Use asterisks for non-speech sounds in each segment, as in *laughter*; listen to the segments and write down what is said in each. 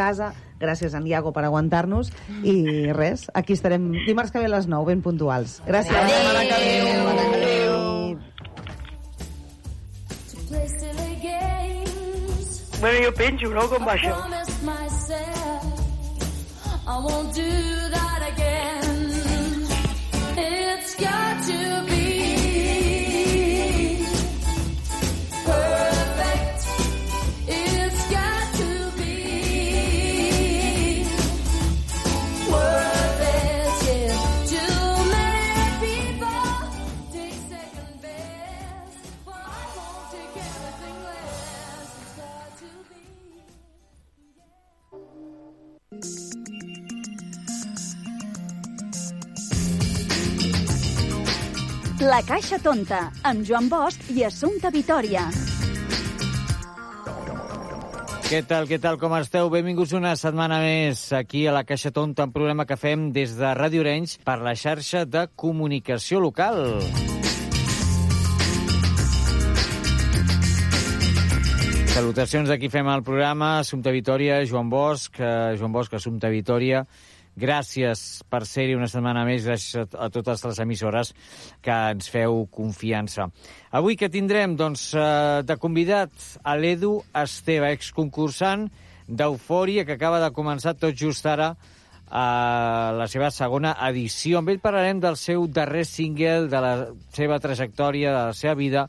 casa. Gràcies, en Iago, per aguantar-nos. I res, aquí estarem dimarts que ve a les 9, ben puntuals. Gràcies. Adéu. Adéu. Bueno, jo penjo, no?, com va això. I won't do that La Caixa Tonta, amb Joan Bosch i Assumpta Vitoria. Què tal, què tal, com esteu? Benvinguts una setmana més aquí a la Caixa Tonta, un programa que fem des de Ràdio Orenys per la xarxa de comunicació local. Salutacions d'aquí fem el programa, Assumpta Vitoria, Joan Bosch, eh, Joan Bosch, Assumpta Vitoria. Gràcies per ser-hi una setmana més, gràcies a, totes les emissores que ens feu confiança. Avui que tindrem, doncs, eh, de convidat a l'Edu Esteve, exconcursant d'Eufòria, que acaba de començar tot just ara a la seva segona edició. Amb ell parlarem del seu darrer single, de la seva trajectòria, de la seva vida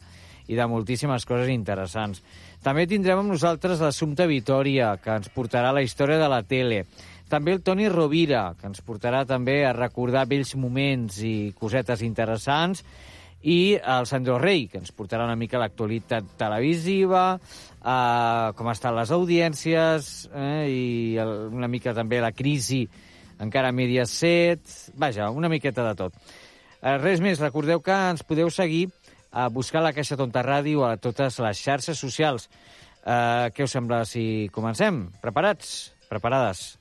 i de moltíssimes coses interessants. També tindrem amb nosaltres l'Assumpta Vitoria, que ens portarà la història de la tele. També el Toni Rovira, que ens portarà també a recordar vells moments i cosetes interessants. I el Sandro Rey, que ens portarà una mica l'actualitat televisiva, eh, com estan les audiències eh, i el, una mica també la crisi encara a Mediaset... Vaja, una miqueta de tot. Eh, res més, recordeu que ens podeu seguir a buscar la Caixa Tonta Ràdio a totes les xarxes socials. Eh, què us sembla si comencem? Preparats? Preparades?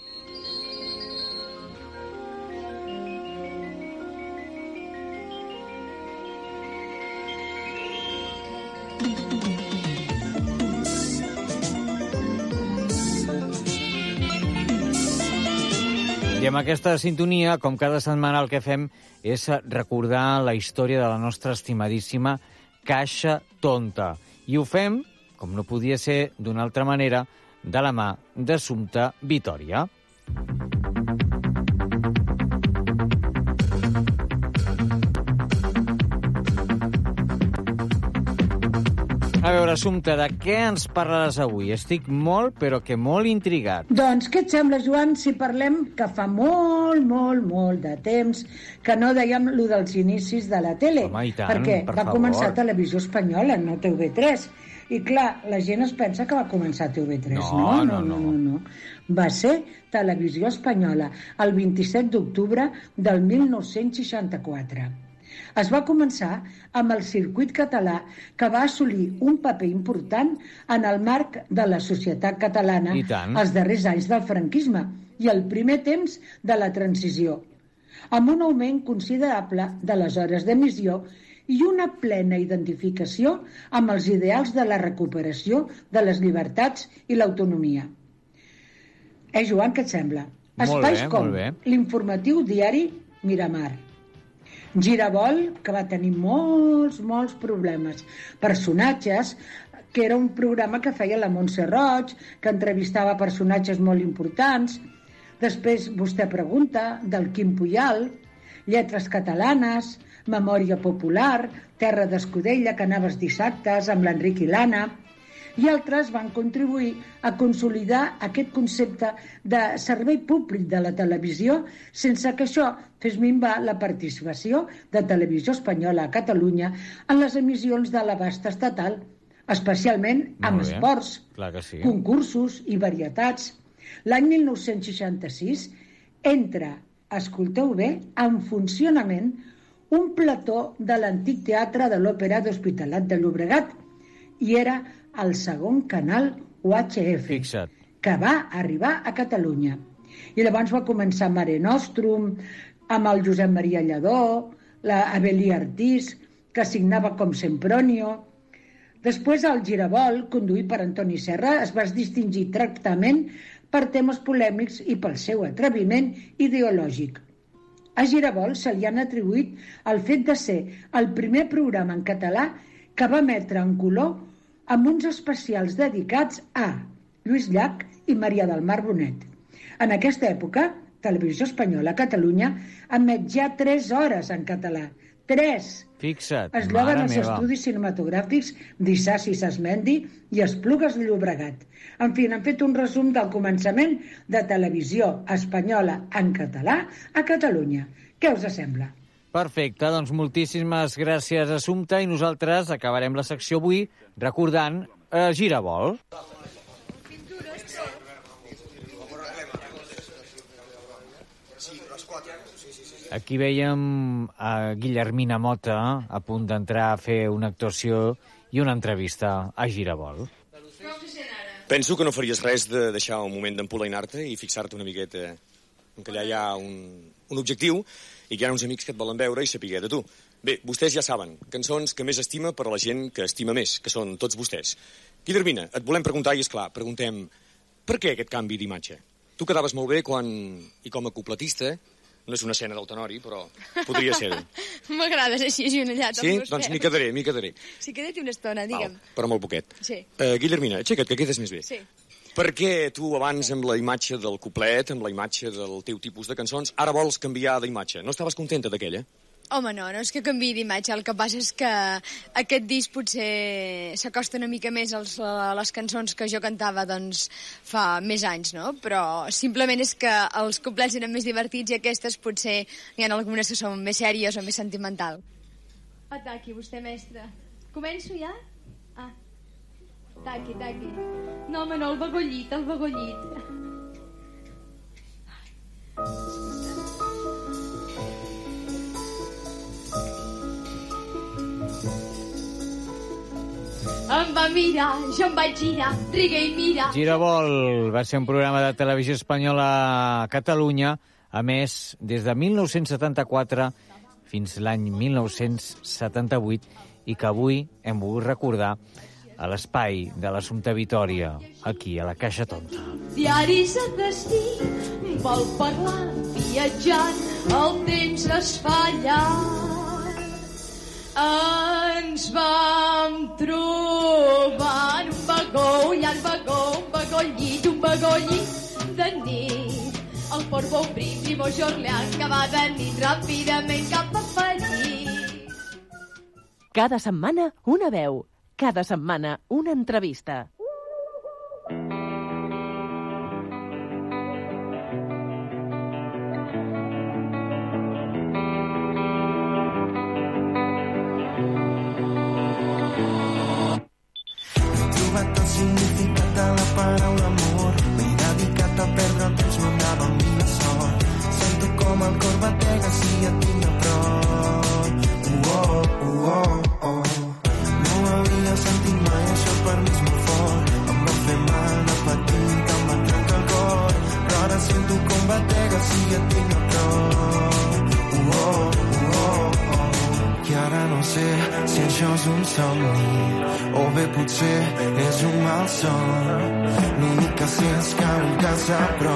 Aquesta sintonia, com cada setmana el que fem és recordar la història de la nostra estimadíssima Caixa Tonta. I ho fem, com no podia ser d'una altra manera, de la mà d'Assumpta Vitoria. A veure, Assumpta, de què ens parlaràs avui? Estic molt, però que molt intrigat. Doncs què et sembla, Joan, si parlem que fa molt, molt, molt de temps que no dèiem lo dels inicis de la tele? Home, i tant, perquè per va favor. començar Televisió Espanyola, no TV3. I clar, la gent es pensa que va començar TV3. No, no, no, no, no, no. Va ser Televisió Espanyola, el 27 d'octubre del 1964. Es va començar amb el circuit català que va assolir un paper important en el marc de la societat catalana els darrers anys del franquisme i el primer temps de la transició, amb un augment considerable de les hores d'emissió i una plena identificació amb els ideals de la recuperació de les llibertats i l'autonomia. Eh, Joan, què et sembla? Molt Espais bé, com molt bé. l'informatiu diari Miramar, Girabol, que va tenir molts, molts problemes. Personatges, que era un programa que feia la Montse Roig, que entrevistava personatges molt importants. Després, vostè pregunta, del Quim Puyal, Lletres catalanes, Memòria popular, Terra d'Escudella, que anaves dissabtes amb l'Enric i l'Anna i altres van contribuir a consolidar aquest concepte de servei públic de la televisió sense que això fes minvar la participació de Televisió Espanyola a Catalunya en les emissions de l'abast estatal, especialment amb esports, sí. concursos i varietats. L'any 1966 entra, escolteu bé, en funcionament un plató de l'antic teatre de l'Òpera d'Hospitalet de Llobregat i era el segon canal UHF Fixa't. que va arribar a Catalunya. I llavors va començar Mare Nostrum, amb el Josep Maria Lledó, la Abelí Artís, que signava com Sempronio. Després el Girabol, conduït per Antoni Serra, es va distingir tractament per temes polèmics i pel seu atreviment ideològic. A Girabol se li han atribuït el fet de ser el primer programa en català que va emetre en color amb uns especials dedicats a Lluís Llach i Maria del Mar Bonet. En aquesta època, Televisió Espanyola a Catalunya emet ja 3 hores en català. 3! Fixa't, Es lloguen els meva. estudis cinematogràfics d'Issassi Sasmendi i Esplugues de Llobregat. En fi, han fet un resum del començament de televisió espanyola en català a Catalunya. Què us sembla? Perfecte, doncs moltíssimes gràcies, Assumpta, i nosaltres acabarem la secció avui recordant eh, Girabol. Aquí veiem a Guillermina Mota a punt d'entrar a fer una actuació i una entrevista a Girabol. Penso que no faries res de deixar un moment d'empolainar-te i fixar-te una miqueta que allà hi ha un, un objectiu i que hi ha uns amics que et volen veure i saber de tu. Bé, vostès ja saben, cançons que més estima per a la gent que estima més, que són tots vostès. Guillermina, et volem preguntar, i és clar, preguntem, per què aquest canvi d'imatge? Tu quedaves molt bé quan, i com a copletista, no és una escena del tenori, però podria ser-ho. *laughs* M'agrades així, agenollada. Sí? Doncs m'hi quedaré, m'hi quedaré. Sí, queda't una estona, digue'm. Val, però molt poquet. Sí. Uh, Guillermina, aixeca't, que quedes més bé. Sí. Per què tu abans amb la imatge del cuplet, amb la imatge del teu tipus de cançons, ara vols canviar d'imatge? No estaves contenta d'aquella? Home, no, no és que canvi d'imatge. El que passa és que aquest disc potser s'acosta una mica més als, a les cançons que jo cantava doncs, fa més anys, no? Però simplement és que els couplets eren més divertits i aquestes potser hi ha algunes que són més sèries o més sentimental. Ataqui, vostè, mestre. Començo ja? Taqui, taqui. No, home, no, el begollit, el begollit. Em va mirar, jo em vaig girar, riga i mira. Girabol va ser un programa de televisió espanyola a Catalunya, a més, des de 1974 fins l'any 1978, i que avui hem volgut recordar a l'espai de l'Assumpte Vitòria, aquí, a la Caixa Tonta. Diaris a destí, vol parlar viatjant, el temps es fa llarg. Ens vam trobar en un vagó, llarg vagó, un vagó llit, un vagó llit de nit. El Port Beaupris i Beaujorlean que va de nit ràpidament cap a París. Cada setmana una veu. Cada setmana una entrevista. Vull que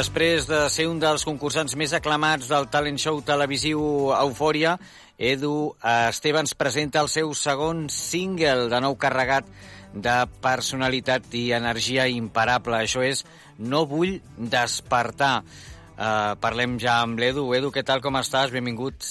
Després de ser un dels concursants més aclamats del talent show televisiu Eufòria, Edu Estevans presenta el seu segon single de nou carregat de personalitat i energia imparable. Això és No vull despertar. Uh, parlem ja amb l'Edu. Edu, què tal, com estàs? Benvingut.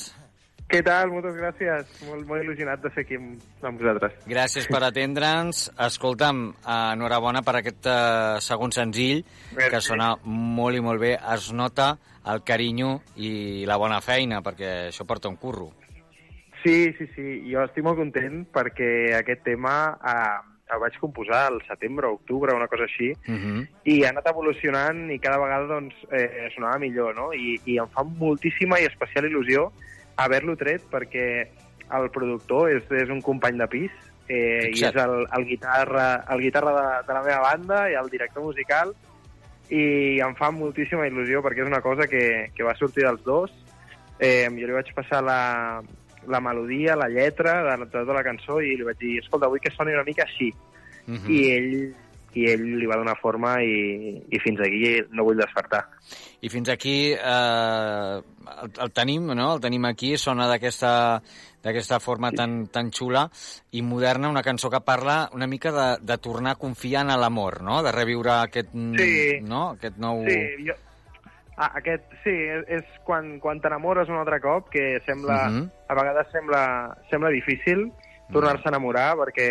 Què tal? Moltes gràcies. Molt, molt il·lusionat de ser aquí amb, amb vosaltres. Gràcies per atendre'ns. Escolta'm, enhorabona per aquest uh, segon senzill, Merci. que sona molt i molt bé. Es nota el carinyo i la bona feina, perquè això porta un curro. Sí, sí, sí. Jo estic molt content perquè aquest tema eh, el vaig composar al setembre o octubre, una cosa així, Uh -huh. i ha anat evolucionant i cada vegada doncs, eh, sonava millor, no? I, I em fa moltíssima i especial il·lusió haver-lo tret perquè el productor és, és un company de pis eh, i és Exacte. el, el guitarra, el guitarra de, de la meva banda i el director musical i em fa moltíssima il·lusió perquè és una cosa que, que va sortir dels dos. Eh, jo li vaig passar la, la melodia, la lletra de, de tota la cançó i li vaig dir, escolta, vull que soni una mica així. Uh -huh. I ell i ell li va donar forma i, i fins aquí no vull despertar. I fins aquí eh, el, el tenim, no? El tenim aquí, sona d'aquesta d'aquesta forma tan, tan xula i moderna, una cançó que parla una mica de, de tornar a confiar en l'amor, no? De reviure aquest, Sí. no? aquest nou... Sí, jo... Ah, aquest, sí, és, és quan, quan t'enamores un altre cop, que sembla, Mhm. a vegades sembla, sembla difícil tornar-se a enamorar perquè,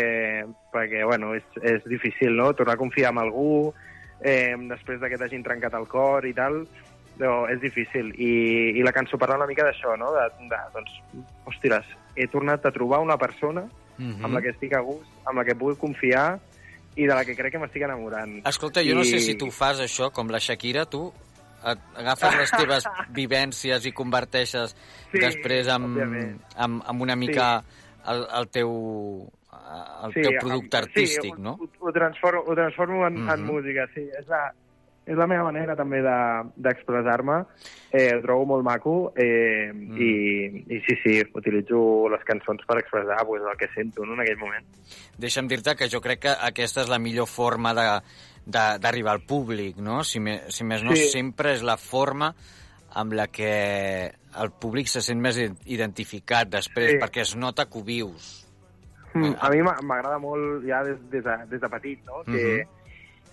perquè bueno, és, és difícil, no? Tornar a confiar en algú eh, després de que t'hagin trencat el cor i tal, però és difícil. I, i la cançó parla una mica d'això, no? De, de, doncs, ostres, he tornat a trobar una persona Mhm. amb la que estic a gust, amb la que puc confiar i de la que crec que m'estic enamorant. Escolta, jo no I- sé si tu fas això, com la Shakira, tu agafes les teves *laughs* vivències i converteixes Sí, després amb, amb, amb una mica el, el teu, el teu producte amb- artístic, sí, no? Ho, ho, transformo, ho transformo en, en Mhm. música, sí. És la, és la meva manera també de- d'expressar-me. Eh, ho trobo molt maco eh, Mm. i, i sí, sí, utilitzo les cançons per expressar pues, el que sento no, en aquell moment. Deixa'm dir-te que jo crec que aquesta és la millor forma de de- d'arribar al públic, no? Si, me, si més no, Sí. sempre és la forma amb la que el públic se sent més ident- identificat després, Sí. perquè es nota que ho vius. Mm, a mi m'a- m'agrada molt ja des, des, de, des de petit, no? Que, Mhm.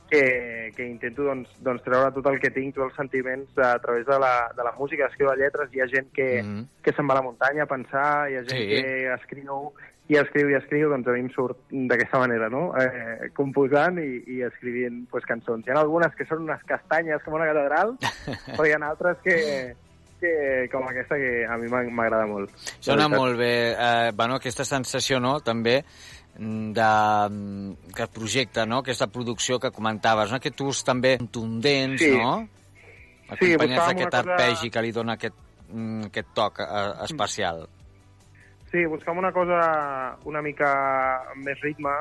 que, que intento doncs, doncs, treure tot el que tinc, tots els sentiments a través de la, de la música, escriure lletres, hi ha gent que, Mhm. que se'n va a la muntanya a pensar, hi ha gent Sí. que escriu i escriu i escriu, doncs a mi em surt d'aquesta manera, no? Eh, composant i, i escrivint pues, cançons. Hi ha algunes que són unes castanyes com una catedral, *laughs* però hi ha altres que, que com aquesta que a mi m'ag- m'agrada molt. Sona molt bé, eh, bueno, aquesta sensació, no?, també, mm, de, mm, que projecte, no?, aquesta producció que comentaves, no?, aquest ús també contundents, Sí. no?, Sí, acompanyats buscàvem d'aquest cosa- arpegi que li dona aquest, mm, aquest toc eh, especial. Sí, buscàvem una cosa una mica més ritme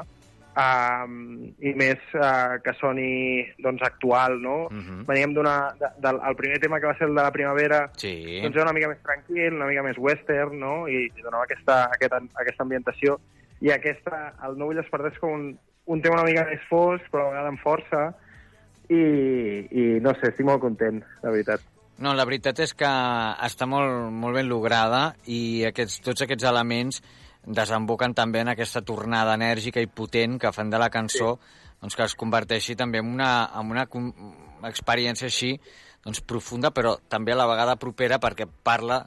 um, i més uh, que soni doncs, actual, no? Mhm. Veníem d'una... De, del el primer tema que va ser el de la primavera, Sí. doncs era una mica més tranquil, una mica més western, no? I, i donava aquesta, aquesta, aquesta ambientació. I aquesta, el No vull despertar és com un, un tema una mica més fosc, però a vegades amb força, i, i no sé, estic molt content, la veritat. No, la veritat és que està molt, molt ben lograda i aquests, tots aquests elements desemboquen també en aquesta tornada enèrgica i potent que fan de la cançó sí. doncs, que es converteixi també en una, en una experiència així doncs, profunda, però també a la vegada propera perquè parla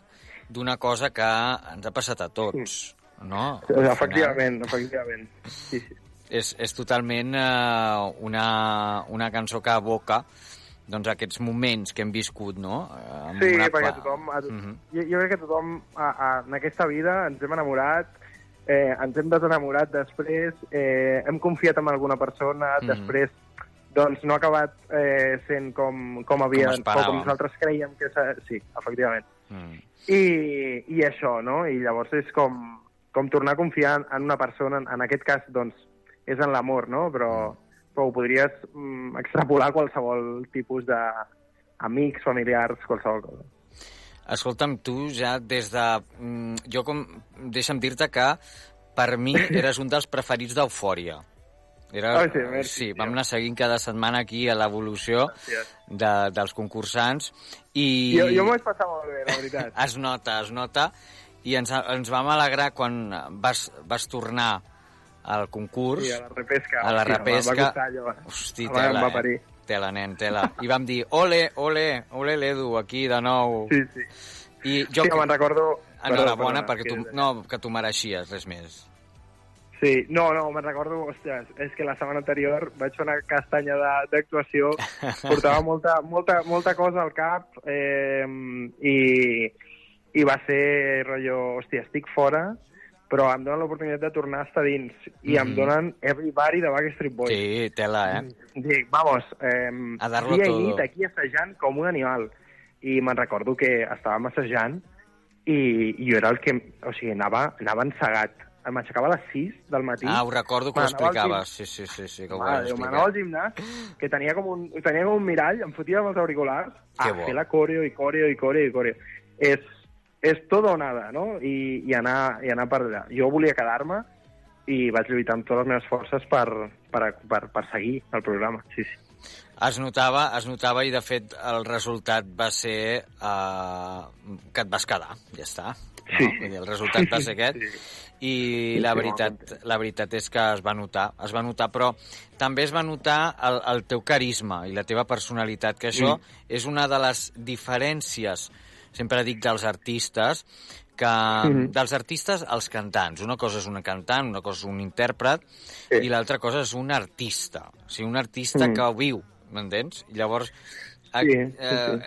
d'una cosa que ens ha passat a tots. No? Al final Efectivament, efectivament. Sí, sí. és, és totalment eh, una, una cançó que evoca doncs, aquests moments que hem viscut, no? Eh, amb Sí, una perquè tothom... A, Mhm. jo, jo crec que tothom a, a, en aquesta vida ens hem enamorat, eh, ens hem desenamorat després, eh, hem confiat en alguna persona, Mhm. després doncs no ha acabat eh, sent com, com havia, Com o com nosaltres creiem que. Sí, efectivament. Mm. I, I això, no? I llavors és com, com tornar a confiar en, una persona, en, en aquest cas, doncs, és en l'amor, no? Però, però ho podries mm, extrapolar a qualsevol tipus d'amics, familiars, qualsevol cosa. Escolta'm, tu ja des de... mm, Jo com... Deixa'm dir-te que per mi *laughs* eres un dels preferits d'Eufòria. Era, Ai, sí, merci, sí, vam anar seguint cada setmana aquí a l'evolució de, dels concursants i... Jo, jo m'ho vaig passar molt bé, la veritat. *laughs* Es nota, es nota, i ens, ens vam alegrar quan vas, vas tornar al concurs. Sí, a la repesca. A la Hòstia, repesca. Em va costar allò. Hosti, Em va- em tela, va eh? parir. tela, nen, tela. I vam dir, ole, ole, ole l'Edu, aquí de nou. Sí, sí. I jo... Sí, me'n recordo... Enhorabona, perquè que- tu, no, que tu mereixies, res més. Sí, no, no, me'n recordo, ostres, és que la setmana anterior vaig fer una castanya d'actuació, *laughs* portava molta, molta, molta cosa al cap eh, i, i va ser rotllo, hòstia, estic fora, però em donen l'oportunitat de tornar a estar dins i em Mhm. donen Everybody de Backstreet Boys. Sí, tela, eh? Dic, vamos, eh, A darlo dia todo. i nit aquí assajant com un animal. I me'n recordo que estàvem assajant i, i jo era el que... O sigui, anava, anava encegat. M'aixecava a les 6 del matí. Ah, ho recordo que ho explicaves. Sí, sí, sí, sí que ho vas de Déu, m'anava explicar. al gimnàs, que tenia com un, tenia com un mirall, em fotia amb els auriculars, Que a bo. fer la coreo i coreo i coreo i coreo. És, és tot o nada, no? I, i, anar, I anar per allà. Jo volia quedar-me i vaig lluitar amb totes les meves forces per, per, per, per seguir el programa, sí, sí. Es notava, es notava i, de fet, el resultat va ser uh, que et vas quedar, ja està. No? Sí. Vull dir, el resultat va ser aquest. I Sí, la sí, veritat, la veritat és que es va notar, es va notar, però també es va notar el, el teu carisma i la teva personalitat, que això Mm. és una de les diferències, sempre dic, dels artistes, que Mhm. dels artistes als cantants. Una cosa és un cantant, una cosa és un intèrpret, Sí. i l'altra cosa és un artista. O sigui, un artista Mm. que ho viu, m'entens? Llavors, Sí, sí, eh,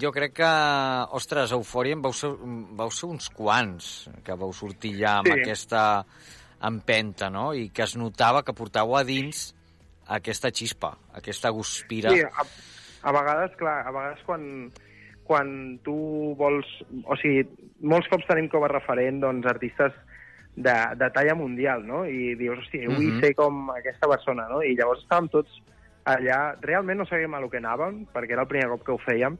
jo crec que, ostres, Eufòria en vau ser, vau ser uns quants que vau sortir ja amb Sí. aquesta empenta, no? I que es notava que portàveu a dins aquesta xispa, aquesta guspira. Sí, a, a vegades, clar, a vegades quan, quan tu vols... O sigui, molts cops tenim com a referent doncs, artistes de, de talla mundial, no? I dius, hòstia, vull Mhm. ser com aquesta persona, no? I llavors estàvem tots allà... Realment no sabíem a lo que anàvem, perquè era el primer cop que ho fèiem,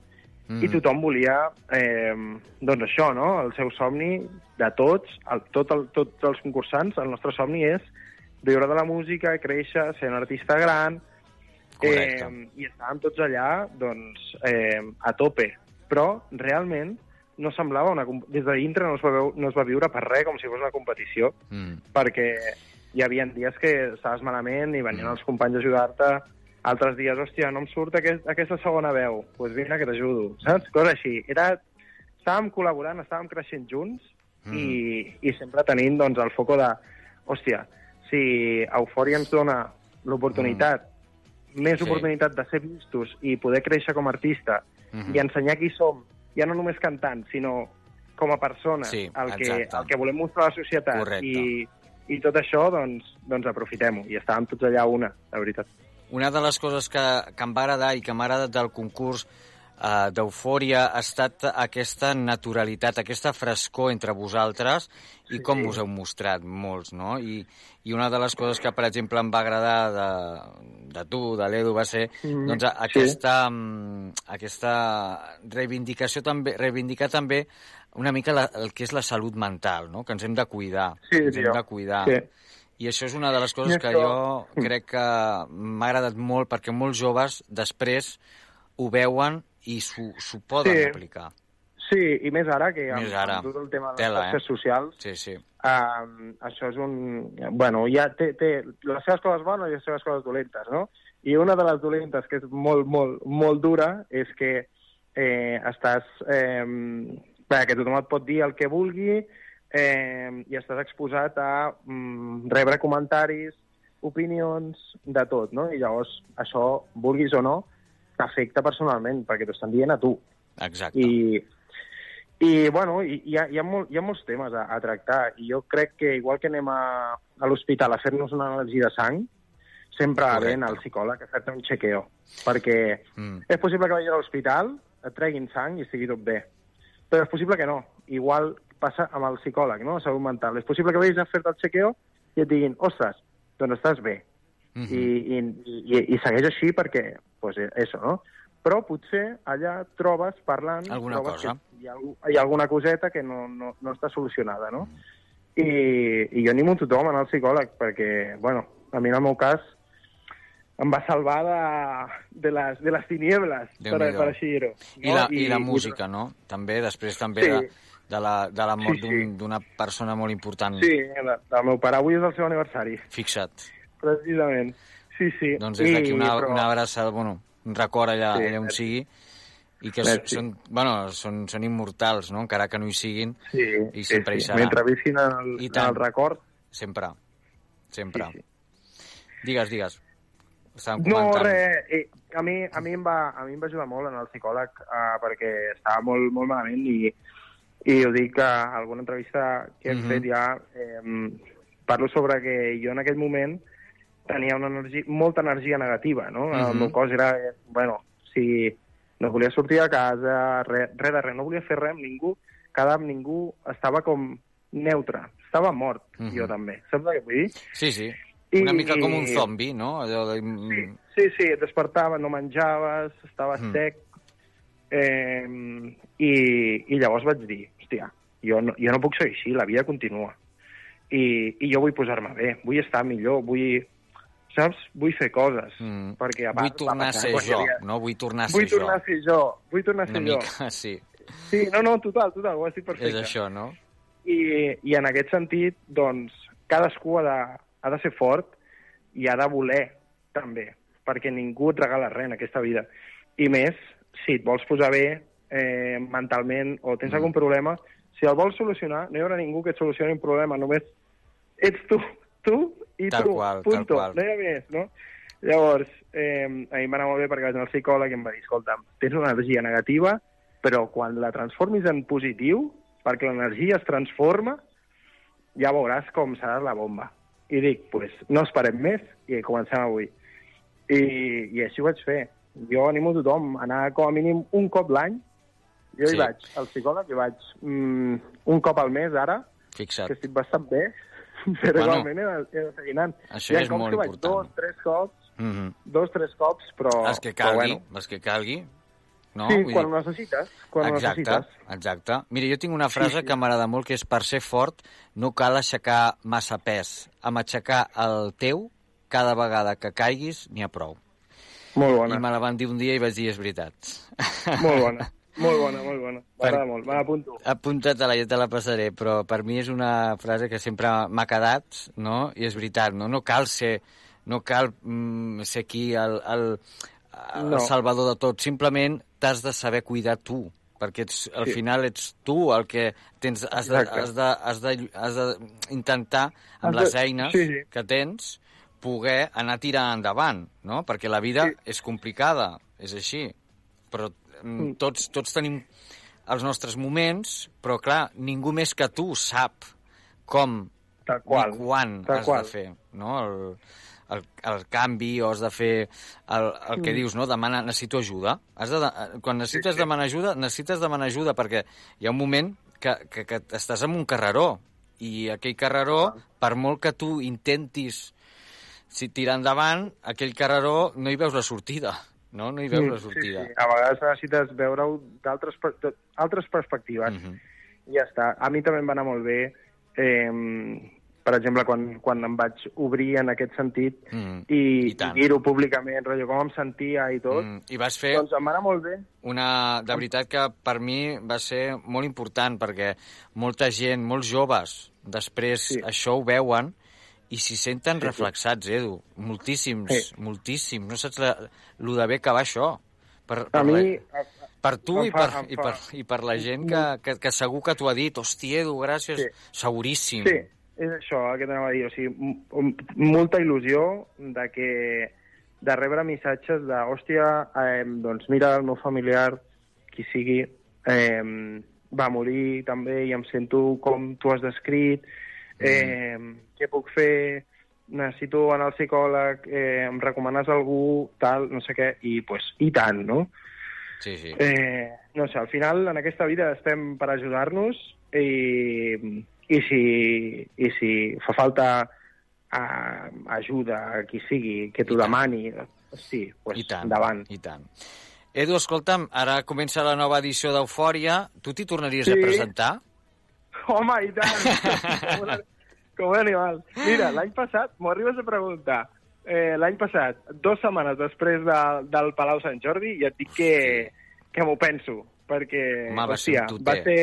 Mhm. i tothom volia, eh, doncs això, no? El seu somni de tots, el, tot el, tots els concursants, el nostre somni és viure de la música, créixer, ser un artista gran, Correcte. Eh, I estàvem tots allà, doncs, eh, a tope. Però, realment, no semblava una... Des de dintre no es, va veu, no es va viure per res com si fos una competició, Mm. perquè hi havia dies que estaves malament i venien els companys a ajudar-te, altres dies, hòstia, no em surt aquest, aquesta segona veu, doncs pues vine que t'ajudo, saps? Coses així. Era... Estàvem col·laborant, estàvem creixent junts i, i sempre tenint doncs, el foco de, hòstia, si Eufòria ens dona l'oportunitat, més Sí. oportunitat de ser vistos i poder créixer com a artista Mhm. i ensenyar qui som, ja no només cantant, sinó com a persones, Sí, el, que, exacte. el que volem mostrar a la societat. Correcte. I, I tot això, doncs, doncs aprofitem-ho. I estàvem tots allà una, la veritat. Una de les coses que, que em va agradar i que m'ha agradat del concurs eh, d'Eufòria ha estat aquesta naturalitat, aquesta frescor entre vosaltres i com us heu mostrat molts, no? I, I una de les coses que, per exemple, em va agradar de, de tu, de l'Edu, va ser Mhm, doncs, a- aquesta, mm, aquesta reivindicació també, reivindicar també una mica la, el que és la salut mental, no? Que ens hem de cuidar, Sí, ens hem de cuidar. Sí. I això és una de les coses que jo crec que m'ha agradat molt perquè molts joves després ho veuen i s'ho poden Sí. aplicar. Sí, i més ara, que amb, Més ara. amb tot el tema de Tela, les xarxes eh? socials, Sí, sí. um, això és un... Bueno, ja té, té les seves coses bones i les seves coses dolentes, no? I una de les dolentes, que és molt, molt, molt dura, és que eh, estàs... Eh, bé, que tothom et pot dir el que vulgui eh, i estàs exposat a mm, rebre comentaris, opinions, de tot, no? I llavors això, vulguis o no, t'afecta personalment, perquè t'ho estan dient a tu. Exacte. I, i bueno, hi, ha, hi, ha molt, hi ha molts temes a, a tractar i jo crec que igual que anem a, a l'hospital a fer-nos una anàlisi de sang, sempre bé anar al psicòleg a fer-te un chequeo, perquè Mm. és possible que vagis a l'hospital, et treguin sang i estigui tot bé, però és possible que no. Igual passa amb el psicòleg, no?, salut mental. És possible que vagis a fer-te el chequeo i et diguin, ostres, doncs estàs bé, Mhm. i, i, i, i segueix així perquè, pues, això, no? Però potser allà trobes, parlant... Alguna trobes cosa. Hi, ha, hi ha alguna coseta que no, no, no està solucionada, no? I, I jo animo tothom a anar al psicòleg perquè, bueno, a mi en el meu cas em va salvar de, de, les, de les tiniebles, per, per així dir-ho. I, la, I la música, no? També, després també Sí. de, de, la, de la mort Sí, sí. d'un- d'una persona molt important. Sí, de- del meu pare. Avui és el seu aniversari, Fixa't. Precisament. Sí, sí. Doncs des d'aquí una, però- una abraçada, bueno, un record allà, Sí, allà on merci. sigui, i que Merci. són, bueno, són, són immortals, no? encara que no hi siguin, Sí, i sempre sí, hi seran. Mentre visquin el, I tant. el record, Sempre, sempre. Sí, sí. Digues, digues. Estàvem No, res, eh, a, mi, a, mi em va, a mi em va ajudar molt en el psicòleg eh, perquè estava molt, molt malament i, i ho dic a alguna entrevista que hem Mhm. fet ja, eh, parlo sobre que jo en aquell moment tenia una energia, molta energia negativa, no? El Mhm. meu cos era, bueno, si no volia sortir a casa, res, res de res, no volia fer res amb ningú, cada amb ningú estava com neutre, estava mort, Mhm. jo també. Saps que vull dir? Sí, sí. I- Una mica com un zombi, no? Allò de... Sí, sí, sí, et despertava, no menjaves, estaves Mm. mm. sec, eh, i, i llavors vaig dir, hòstia, jo no, jo no puc seguir així, la vida continua. I, i jo vull posar-me bé, vull estar millor, vull, saps? Vull fer coses. Mm. Perquè a Vull part va tornar a ser jo, havia- no? Vull tornar a ser Vull tornar jo. a ser jo, vull tornar a ser Una jo. mica, *laughs* sí. Sí, no, no, total, total, ho has dit perfecte. És això, no? I, I en aquest sentit, doncs, cadascú ha de, ha de ser fort i ha de voler, també, perquè ningú et regala res en aquesta vida. I més, si et vols posar bé eh, mentalment o tens Mm. algun problema, si el vols solucionar, no hi haurà ningú que et solucioni un problema, només ets tu, tu i Tal tu, qual, tal punto, qual. no hi ha més, no? Llavors, eh, a mi em va anar molt bé perquè vaig anar al psicòleg i em va dir, escolta, tens una energia negativa, però quan la transformis en positiu, perquè l'energia es transforma, ja veuràs com serà la bomba. I dic, pues, no esperem més i comencem avui. I, i així ho vaig fer. Jo animo a tothom a anar com a mínim un cop l'any. Jo Sí. hi vaig al psicòleg, hi vaig mm, un cop al mes ara, Fixa't. que estic bastant bé, però Bueno, igualment he de, he de seguir anant. això Hi ha és cops molt que vaig important. dos, tres cops, Mm -hmm. dos, tres cops, però... Els que però calgui, bueno. els que calgui. No? sí, Vull quan dir- ho necessites. Quan ho exacte, necessites. exacte. Mira, jo tinc una frase Sí, sí. que m'agrada molt, que és per ser fort no cal aixecar massa pes. Amb aixecar el teu, cada vegada que caiguis, n'hi ha prou. Molt bona. I me la van dir un dia i vaig dir, és veritat. Molt bona. *laughs* Molt bona, molt bona. M'agrada Per- molt, me l'apunto. Apunta-te-la, ja te la passaré, però per mi és una frase que sempre m'ha quedat, no? I és veritat, no? No cal ser, no cal mm, ser aquí el, el, el No. salvador de tot, simplement t'has de saber cuidar tu, perquè ets, al Sí. final ets tu el que tens, has de, has de, has de, has de intentar, amb Has de- les eines sí, sí. que tens, poder anar tirant endavant, no? Perquè la vida Sí. és complicada, és així, però mm, tots, tots tenim els nostres moments, però clar, ningú més que tu sap com Tal qual. i quan Tal has qual. de fer no? el, el, el canvi o has de fer el, el que Mm. dius, no? Demana, necessito ajuda. Has de, quan necessites sí. demanar ajuda, necessites demanar ajuda perquè hi ha un moment que, que, que estàs en un carreró i aquell carreró, per molt que tu intentis si tirar endavant, aquell carreró no hi veus la sortida, no? No hi veus la sortida. Sí, sí. A vegades necessites veure-ho d'altres altres perspectives. Mhm. I ja està. A mi també em va anar molt bé, eh, per exemple, quan, quan em vaig obrir en aquest sentit Mm, i, i i dir-ho públicament, rotllo, com em sentia i tot, Mm, I vas fer doncs em va anar molt bé. una... De veritat que per mi va ser molt important perquè molta gent, molts joves, després Sí. això ho veuen i s'hi senten Sí, reflexats, Edu. Moltíssims, Sí. moltíssims. No saps la, lo de bé que va això. Per, per, A mi... la, per tu i per, i, per, i per la gent que, que, que segur que t'ho ha dit. Hosti, Edu, gràcies. Sí. Seguríssim. Sí, és això el que t'anava a dir. O sigui, molta il·lusió de que de rebre missatges de, hòstia, eh, doncs mira, el meu familiar, qui sigui, eh, va morir també i em sento com tu has descrit, eh, què puc fer, necessito anar al psicòleg, eh, em recomanes algú, tal, no sé què, i pues, i tant, no? Sí, sí. Eh, no sé, al final en aquesta vida estem per ajudar-nos i, i, si, i si fa falta eh, ajuda a qui sigui, que t'ho demani, sí, pues, I tant, endavant. i tant. Edu, escolta'm, ara comença la nova edició d'Eufòria. Tu t'hi tornaries Sí. a presentar? Home, i tant! com, un, com un animal. Mira, l'any passat, m'ho arribes a preguntar, eh, l'any passat, dues setmanes després de, del Palau Sant Jordi, ja et dic que, que m'ho penso, perquè, ser hòstia, va ser...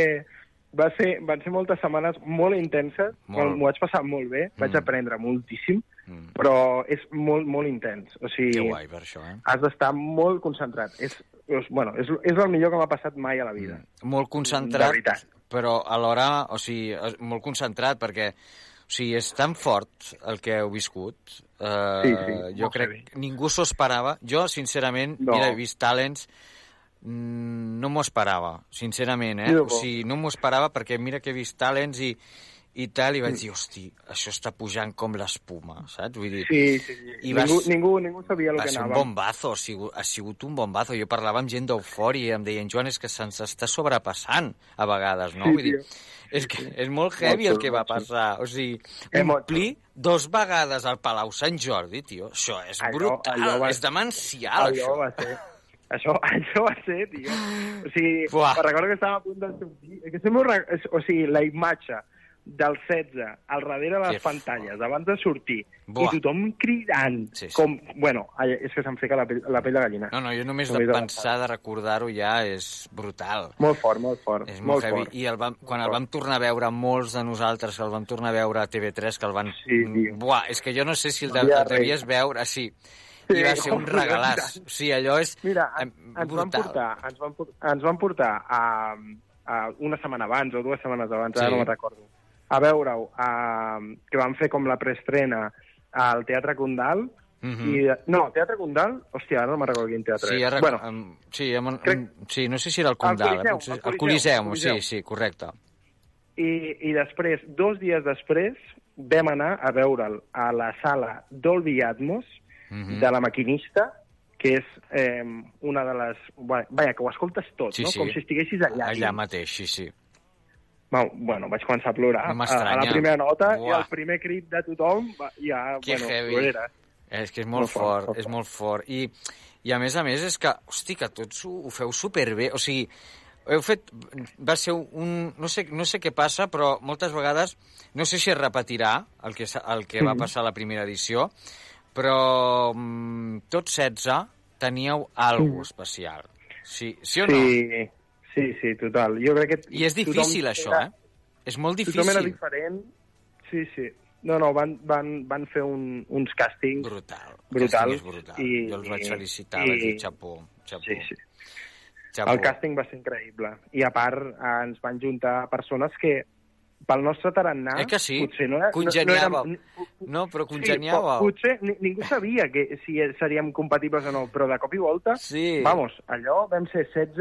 va ser, van ser moltes setmanes molt intenses, Molt. m'ho vaig passar molt bé, vaig Mm. aprendre moltíssim, Mm. però és molt, molt intens. O Que sigui, guai per això, eh? has d'estar molt concentrat. És, és, bueno, és, és el millor que m'ha passat mai a la vida. Molt concentrat. Però alhora, o sigui, molt concentrat perquè o sigui, és tan fort el que heu viscut. Eh, Sí, sí, jo crec que ningú s'ho esperava. Jo, sincerament, No. mira, he vist talents, mm, no m'ho esperava, sincerament, eh? O sigui, no m'ho esperava perquè mira que he vist talents i, i tal, i vaig dir, hosti, això està pujant com l'espuma, saps? Vull dir, Sí, sí, sí. I ningú, vas- ningú, ningú sabia el va que ser un anava. bombazo, ha sigut, ha sigut un bombazo. Jo parlava amb gent d'eufòria em deien, Joan, és que se'ns està sobrepassant a vegades, no? Sí, Vull dir, és, que és molt heavy el que va passar. O sigui, Eh, molt omplir dos vegades al Palau Sant Jordi, tio, això és Allò- brutal, allò va- és demencial, allò això. va ser... Això, *laughs* això va ser, tio. O sigui, Buah. recordo que estava a punt de sortir... Que sempre, o sigui, la imatge del 16 al darrere de les Que pantalles, abans de sortir, Buah. i tothom cridant, Sí, sí. com... Bueno, és que se'm fica la pell, la pell de gallina. No, no, jo només Només de pensar, de recordar-ho ja és brutal. Molt fort, molt fort. És molt, heavy. fort. I el vam, quan el vam tornar a veure, molts de nosaltres que el vam tornar a veure a TV3, que el van... Sí, tio. Buah, és que jo no sé si el, de, el devies veure, sí. I Sí, va ser un *laughs* regalàs. O sigui, allò és Mira, ens, ens, van brutal. portar, ens, van, ens van portar a, a una setmana abans o dues setmanes abans, Sí. ara no me'n recordo, a veure-ho, a, que van fer com la preestrena al Teatre Condal, Mhm. i, no, Teatre Condal, hòstia, ara no me'n recordo quin teatre Sí, és. ara, Bueno, em, sí, em, crec- sí, no sé si era el Condal. Coliseu, eh, potser- al el Coliseu, Coliseum, Coliseu. sí, sí, correcte. i, I després, dos dies després, vam anar a veure'l a la sala Dolby Atmos Mhm. de la maquinista, que és eh, una de les... Vaja, que ho escoltes tot, Sí, no? sí. Com si estiguessis allà. Allà mateix, sí, sí. Bueno, bueno, vaig començar a plorar No a, la primera nota Buah. i el primer crit de tothom ja, Que bueno, heavy. plorera. És que és molt, Molt fort, fort, és molt fort. I, I a més a més és que, hosti, que tots ho, ho feu superbé. O sigui, heu fet... Va ser un... No sé, no sé què passa, però moltes vegades... No sé si es repetirà el que, el que va Mhm. passar a la primera edició, però mm, tots 16 teníeu alguna especial. Sí, sí o no? Sí, sí, sí, total. Jo crec que... I és difícil, tothom això, era- eh? És molt Tothom era difícil. diferent. Sí, sí. No, no, van, van, van fer un, uns càstings Brutal. brutals. És brutal. I, jo els vaig felicitar, i- vaig dir xapó, xapó. Sí, sí. xapó. El càsting va ser increïble. I a part eh, ens van juntar persones que pel nostre tarannà... Eh que sí? Potser no, Congeniàveu. No, no, No, però Sí, congeniàveu. po- potser ni, ningú sabia que si seríem compatibles o no, però de cop i volta, Sí. vamos, allò vam ser 16,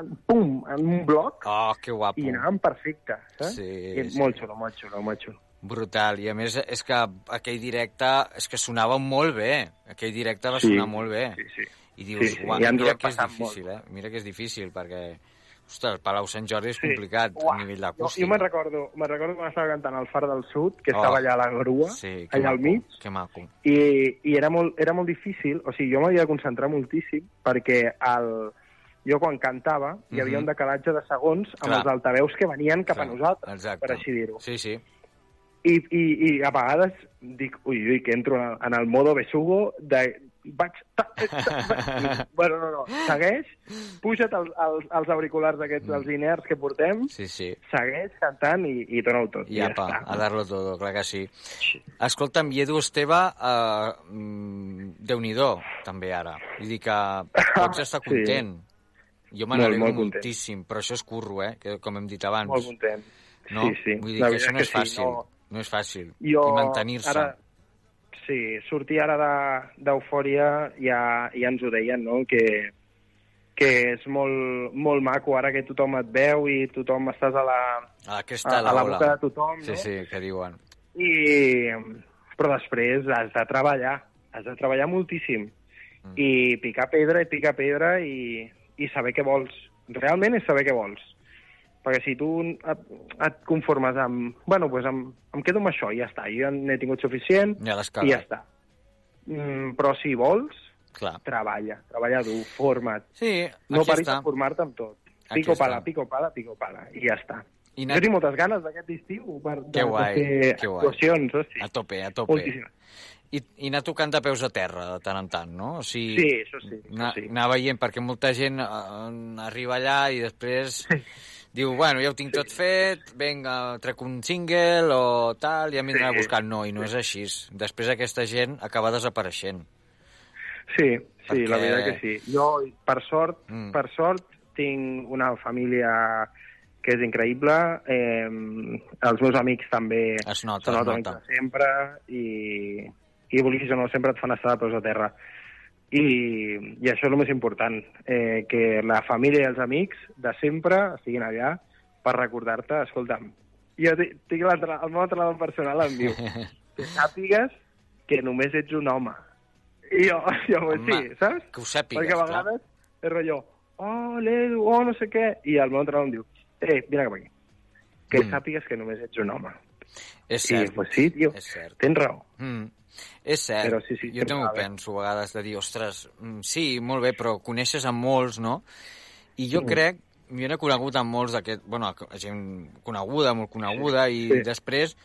en- pum, en un bloc, Oh, que guapo. i anàvem perfecte, saps? Sí, I sí. Molt xulo, molt xulo, molt xulo. Brutal. I a més és que aquell directe és que sonava molt bé. Aquell directe va Sí, sonar molt bé. sí, sí. I dius, Sí, sí, uau, ja mira que és difícil, eh? Mira que és difícil, perquè... Ostres, Palau Sant Jordi és Sí. complicat Uah, a nivell Jo, d'acústica. jo me'n recordo, me'n recordo quan estava cantant al Far del Sud, que Oh. estava allà a la grua, Sí, allà al maco, mig, Que maco. i, i era, molt, era molt difícil, o sigui, jo m'havia de concentrar moltíssim, perquè el, jo quan cantava hi havia Mhm. un decalatge de segons amb Clar. els altaveus que venien cap Clar, a nosaltres, exacte. per així dir-ho. Sí, sí. I, i, I a vegades dic, ui, ui, que entro en el, en el modo besugo de... Vaig... *laughs* Ta, ta, bueno, no, no, segueix, puja't els, els, els auriculars aquests, els inerts que portem, Mm. Sí, sí. segueix cantant i, i dona-ho tot. I apa, a dar-lo todo, clar que sí. Escolta'm, i Edu Esteve, uh, mm, Déu-n'hi-do, també ara. Vull dir que pots estar *laughs* Sí. content. Jo me n'alegro moltíssim, però això és curro, eh? Que, com hem dit abans. Molt content. No? Sí, sí. Vull dir La que això no que és sí, fàcil. no. no és fàcil. Jo, I mantenir-se. Ara, sí, sortir ara de- d'eufòria ja, ja ens ho deien, no?, que, que és molt, molt maco ara que tothom et veu i tothom estàs a la, A a, a la boca de tothom, Sí, no? sí, que diuen. I, però després has de treballar, has de treballar moltíssim. Mm. I picar pedra i picar pedra i, i saber què vols. Realment és saber què vols. Perquè si tu et, et conformes amb... Bueno, doncs em, em quedo amb això i ja està. Jo n'he tingut suficient Ja i ja està. Mm, però si vols, Clar. treballa. Treballa dur, forma't. Sí, No aquí paris està. de formar-te amb tot. Aquí Pico està. pala, pico pala, pico pala. I ja està. I Jo anat- tinc moltes ganes d'aquest estiu per, de, Que guai, fer que guai. actuacions. Hosti. A tope, a tope. Moltíssimes. I, I anar tocant de peus a terra, de tant en tant, no? O sigui, Sí, això sí, anar, sí. anar veient, perquè molta gent eh, arriba allà i després diu, bueno, ja ho tinc tot fet, vinga, trec un single o tal, ja d'anar Sí. buscant. No, i no és així. Després aquesta gent acaba desapareixent. Sí, sí, Perquè- la veritat que sí. Jo, per sort, Mm. per sort, tinc una família que és increïble. Eh, els meus amics també Es nota, són es els amics nota. sempre i, i vulguis o no, sempre et fan estar de peus a terra. I, I això és el més important, eh, que la família i els amics de sempre estiguin allà per recordar-te, escolta'm, jo ti- tinc el meu entrenador personal em diu *laughs* que sàpigues que només ets un home. I jo, *laughs* jo Home, sí, saps? que ho sàpigues, Perquè a clar. vegades és rotllo, oh, l'Edu, oh, no sé què, i el meu entrenador em diu, eh, vine cap aquí, que Mm. sàpigues que només ets un home. És I, cert. pues sí, tio, És cert. tens raó. Mm. És cert. Però sí, sí, jo també ho penso a vegades, de dir, ostres, mm, sí, molt bé, però coneixes a molts, no? I jo Mm. crec, jo n'he conegut amb molts d'aquest, bueno, gent coneguda, molt coneguda, i Sí. després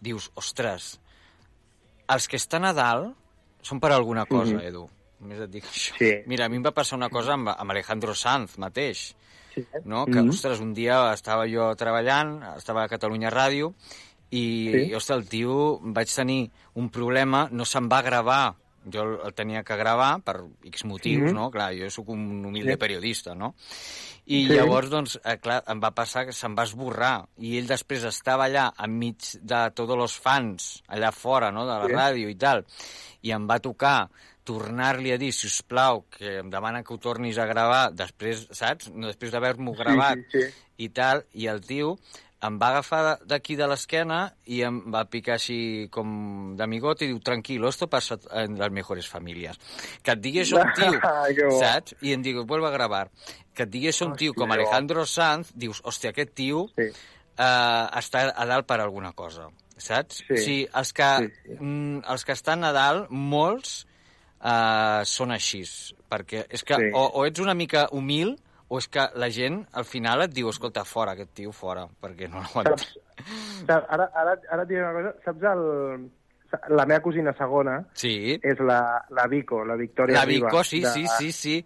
dius, ostres, els que estan a dalt són per alguna cosa, Mhm. Edu. Només et dic això. Sí. Mira, a mi em va passar una cosa amb, amb Alejandro Sanz mateix, Sí. no? que, Mhm. ostres, un dia estava jo treballant, estava a Catalunya Ràdio, i, Sí. i ostres, el tio, vaig tenir un problema, no se'n va gravar, jo el- tenia que gravar per X motius, Mhm. no? Clar, jo sóc un humilde Sí. periodista, no? I Sí. llavors, doncs, eh, clar, em va passar que se'n va esborrar, i ell després estava allà enmig de tots els fans, allà fora, no?, de la Sí. ràdio i tal, i em va tocar tornar-li a dir, si us plau, que em demana que ho tornis a gravar després, saps? No, Després d'haver-m'ho gravat Sí, sí, sí. i tal, i el tio em va agafar d'aquí de l'esquena i em va picar així com d'amigot i diu, tranquilo, esto pasa en las mejores familias. Que et digui això un *laughs* tio, saps? I em diu, vuelve a gravar. Que et digui això un tio com. Alejandro Sanz, dius, hòstia, aquest tio Sí. eh, està a dalt per alguna cosa, saps? Sí. O sigui, els que, Sí, sí. mm, els que estan a dalt, molts eh, són així, perquè és que Sí. o, o ets una mica humil o és que la gent al final et diu, escolta, fora, aquest tio, fora, perquè no l'aguanta. Saps, saps, ara, ara, ara et diré una cosa, saps el, la meva cosina segona Sí, és la, la Vico, la Victòria la. Vico, sí, de- sí, sí, sí.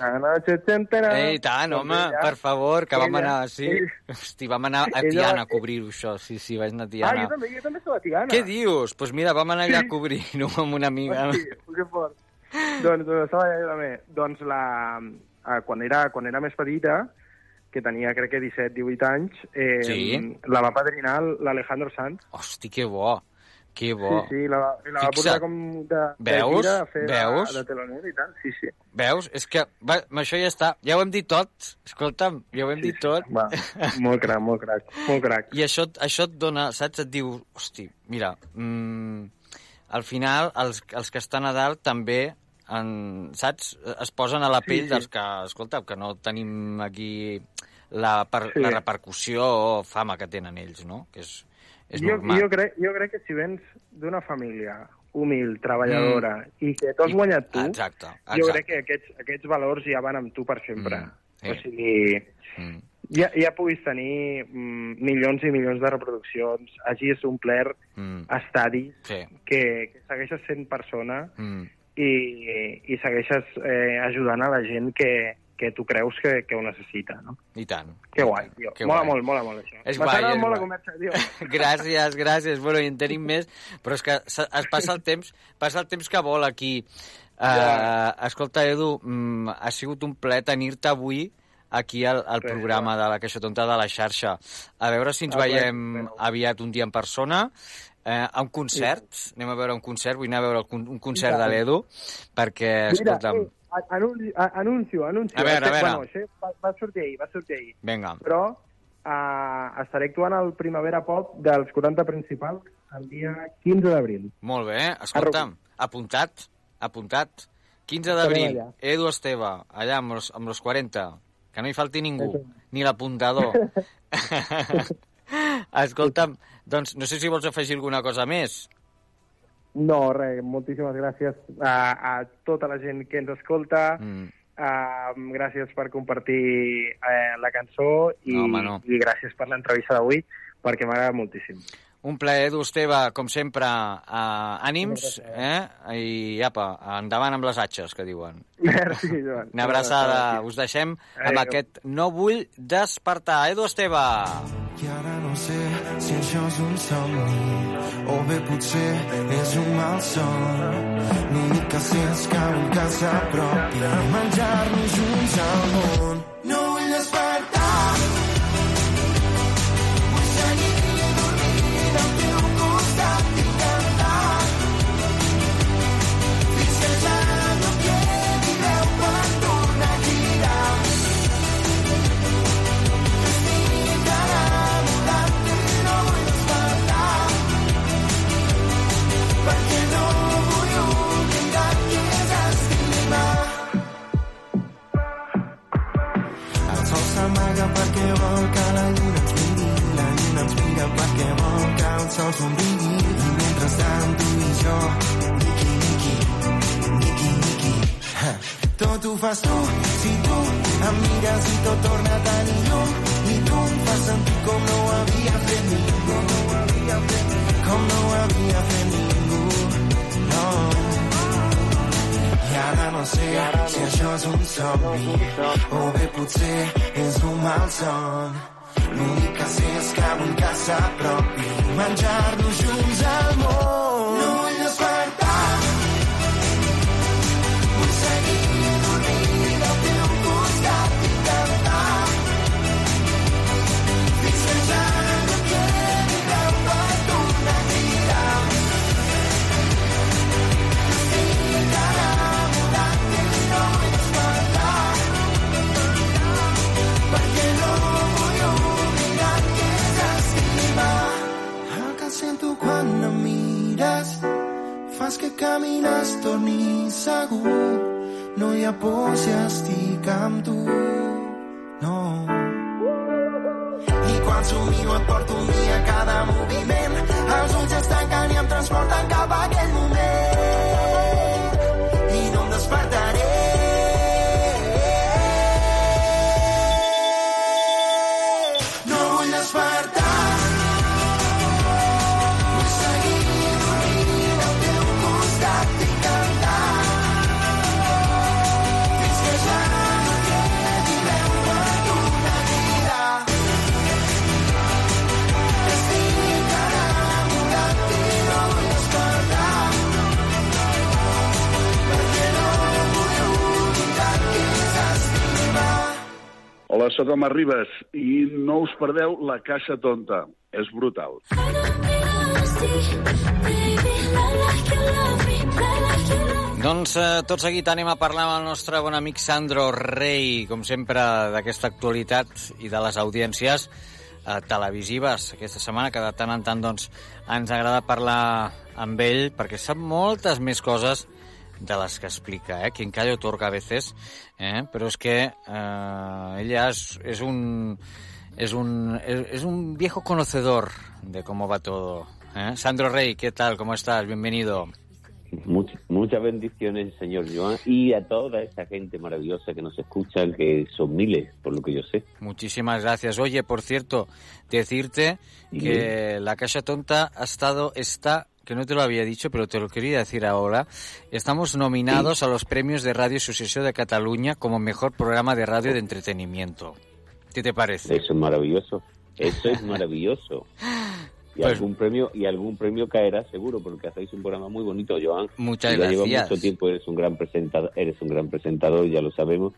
Ei, tant, Doncs home, ella- per favor, que vam ella- anar, sí. Hosti, vam anar a ella- Tiana a cobrir-ho, això, sí, sí, vaig anar a Ah, Tiana. jo també, jo també soc a Tiana. Què dius? Doncs pues mira, vam anar allà a cobrir-ho amb una amiga. Hosti, que fort. doncs, doncs. Doncs la, eh, quan, era, quan era més petita, que tenia crec que 17-18 anys, eh, Sí. la va padrinar l'Alejandro Sanz. Hosti, que bo, que bo. Sí, sí, la, la va portar com de, de Veus? gira a fer Veus? De, de teloner i tal. Sí, sí. Veus? És que va, amb això ja està. Ja ho hem dit tot. Escolta'm, ja ho hem dit tot. Va, molt crac, molt crac, molt crac. I això, això et dona, saps? Et diu, hosti, mira, mm, al final els, els que estan a dalt també en, saps? Es posen a la Sí, pell sí. dels que, escolta, que no tenim aquí la, per, Sí. la repercussió o fama que tenen ells, no? Que és, és jo, normal. jo, crec, jo crec que si vens d'una família humil, treballadora, i que t'ho has guanyat tu, Exacte, jo exacte. crec que aquests, aquests valors ja van amb tu per sempre. Mm, sí. O sigui, Mm. ja, ja puguis tenir mm, milions i milions de reproduccions, hagis omplert Mm. estadis, Sí. que, que segueixes sent persona Mm. I, i segueixes eh, ajudant a la gent que, que tu creus que, que ho necessita, no? I tant. Que guai, tio. Que mola guai. molt, mola molt, això. És guai, és molt la guai. conversa, tio. *laughs* Gràcies, gràcies. Bueno, i en tenim més, però és que es passa el temps, passa el temps que vol aquí. Uh, Ja. escolta, Edu, mm, ha sigut un plaer tenir-te avui aquí al, al programa de la Caixa Tonta de la xarxa. A veure si ens Ah, bé, veiem bueno. aviat un dia en persona, eh, a un concert, anem a veure un concert, vull anar a veure con- un concert de l'Edu, perquè, Mira, escolta'm, eh, a- anunci, a- anuncio, anuncio. A veure, a veure. Bueno, això va, va sortir ahir, va sortir ahir. vinga, Però uh, estaré actuant al Primavera Pop dels 40 principals el dia 15 d'abril. molt bé, escolta'm, apuntat, apuntat, 15 d'abril. Edu Esteve, allà amb els, amb els 40, que no hi falti ningú, ni l'apuntador. *laughs* *laughs* Escolta'm, doncs no sé si vols afegir alguna cosa més. No, res, moltíssimes gràcies a, a tota la gent que ens escolta, Mm. uh, gràcies per compartir eh, la cançó i, No, home, no. i gràcies per l'entrevista d'avui, perquè m'agrada moltíssim. Un plaer, Edu Esteve, com sempre, uh, ànims, eh? I apa, endavant amb les atxes, que diuen. Merci, Joan. Una abraçada. Us deixem amb Adéu. aquest No vull despertar. Edu Esteve. I ara no sé si això és un somni o bé potser és un mal son. L'únic que sé és que vull que s'apropi a menjar-nos junts al món. Vol que la lluna ens miri, la lluna ens mira perquè vol que el sol somrigui i mentrestant tu i jo, niqui, niqui, niqui, niqui. Ha. Tot ho fas tu, si tu em mires i tot torna a tenir llum i tu em fas sentir com no ho havia fet ningú, no ho havia fet, com no ho havia fet ningú, ara no sé si això és un somni o bé potser és un mal son. L'únic que sé és que vull que s'apropi menjar-nos junts al món. No Marc Ribas i no us perdeu La Caixa Tonta. És brutal. Doncs eh, tot seguit anem a parlar amb el nostre bon amic Sandro Rey, com sempre, d'aquesta actualitat i de les audiències eh, televisives. Aquesta setmana, que de tant en tant doncs, ens agrada parlar amb ell, perquè sap moltes més coses de les que explica, eh? Quien calla otorga a veces, eh? però és que eh, ella és, és un es un, es, es un viejo conocedor de cómo va todo. ¿eh? Sandro Rey, ¿qué tal? ¿Cómo estás? Bienvenido. Much- muchas bendiciones, señor Joan, y a toda esta gente maravillosa que nos escucha, que son miles, por lo que yo sé. Muchísimas gracias. Oye, por cierto, decirte que la Caixa Tonta ha estado, está, que no te lo había dicho, pero te lo quería decir ahora, estamos nominados a los premios de Radio Asociación de Cataluña como mejor programa de radio de entretenimiento. ¿Qué te parece? Eso es maravilloso. Eso es maravilloso. *laughs* Y Pues- algún premio y algún premio caerá seguro porque hacéis un programa muy bonito, Joan. Muchas ya gracias. mucho tiempo, eres un gran presentador, eres un gran presentador, ya lo sabemos,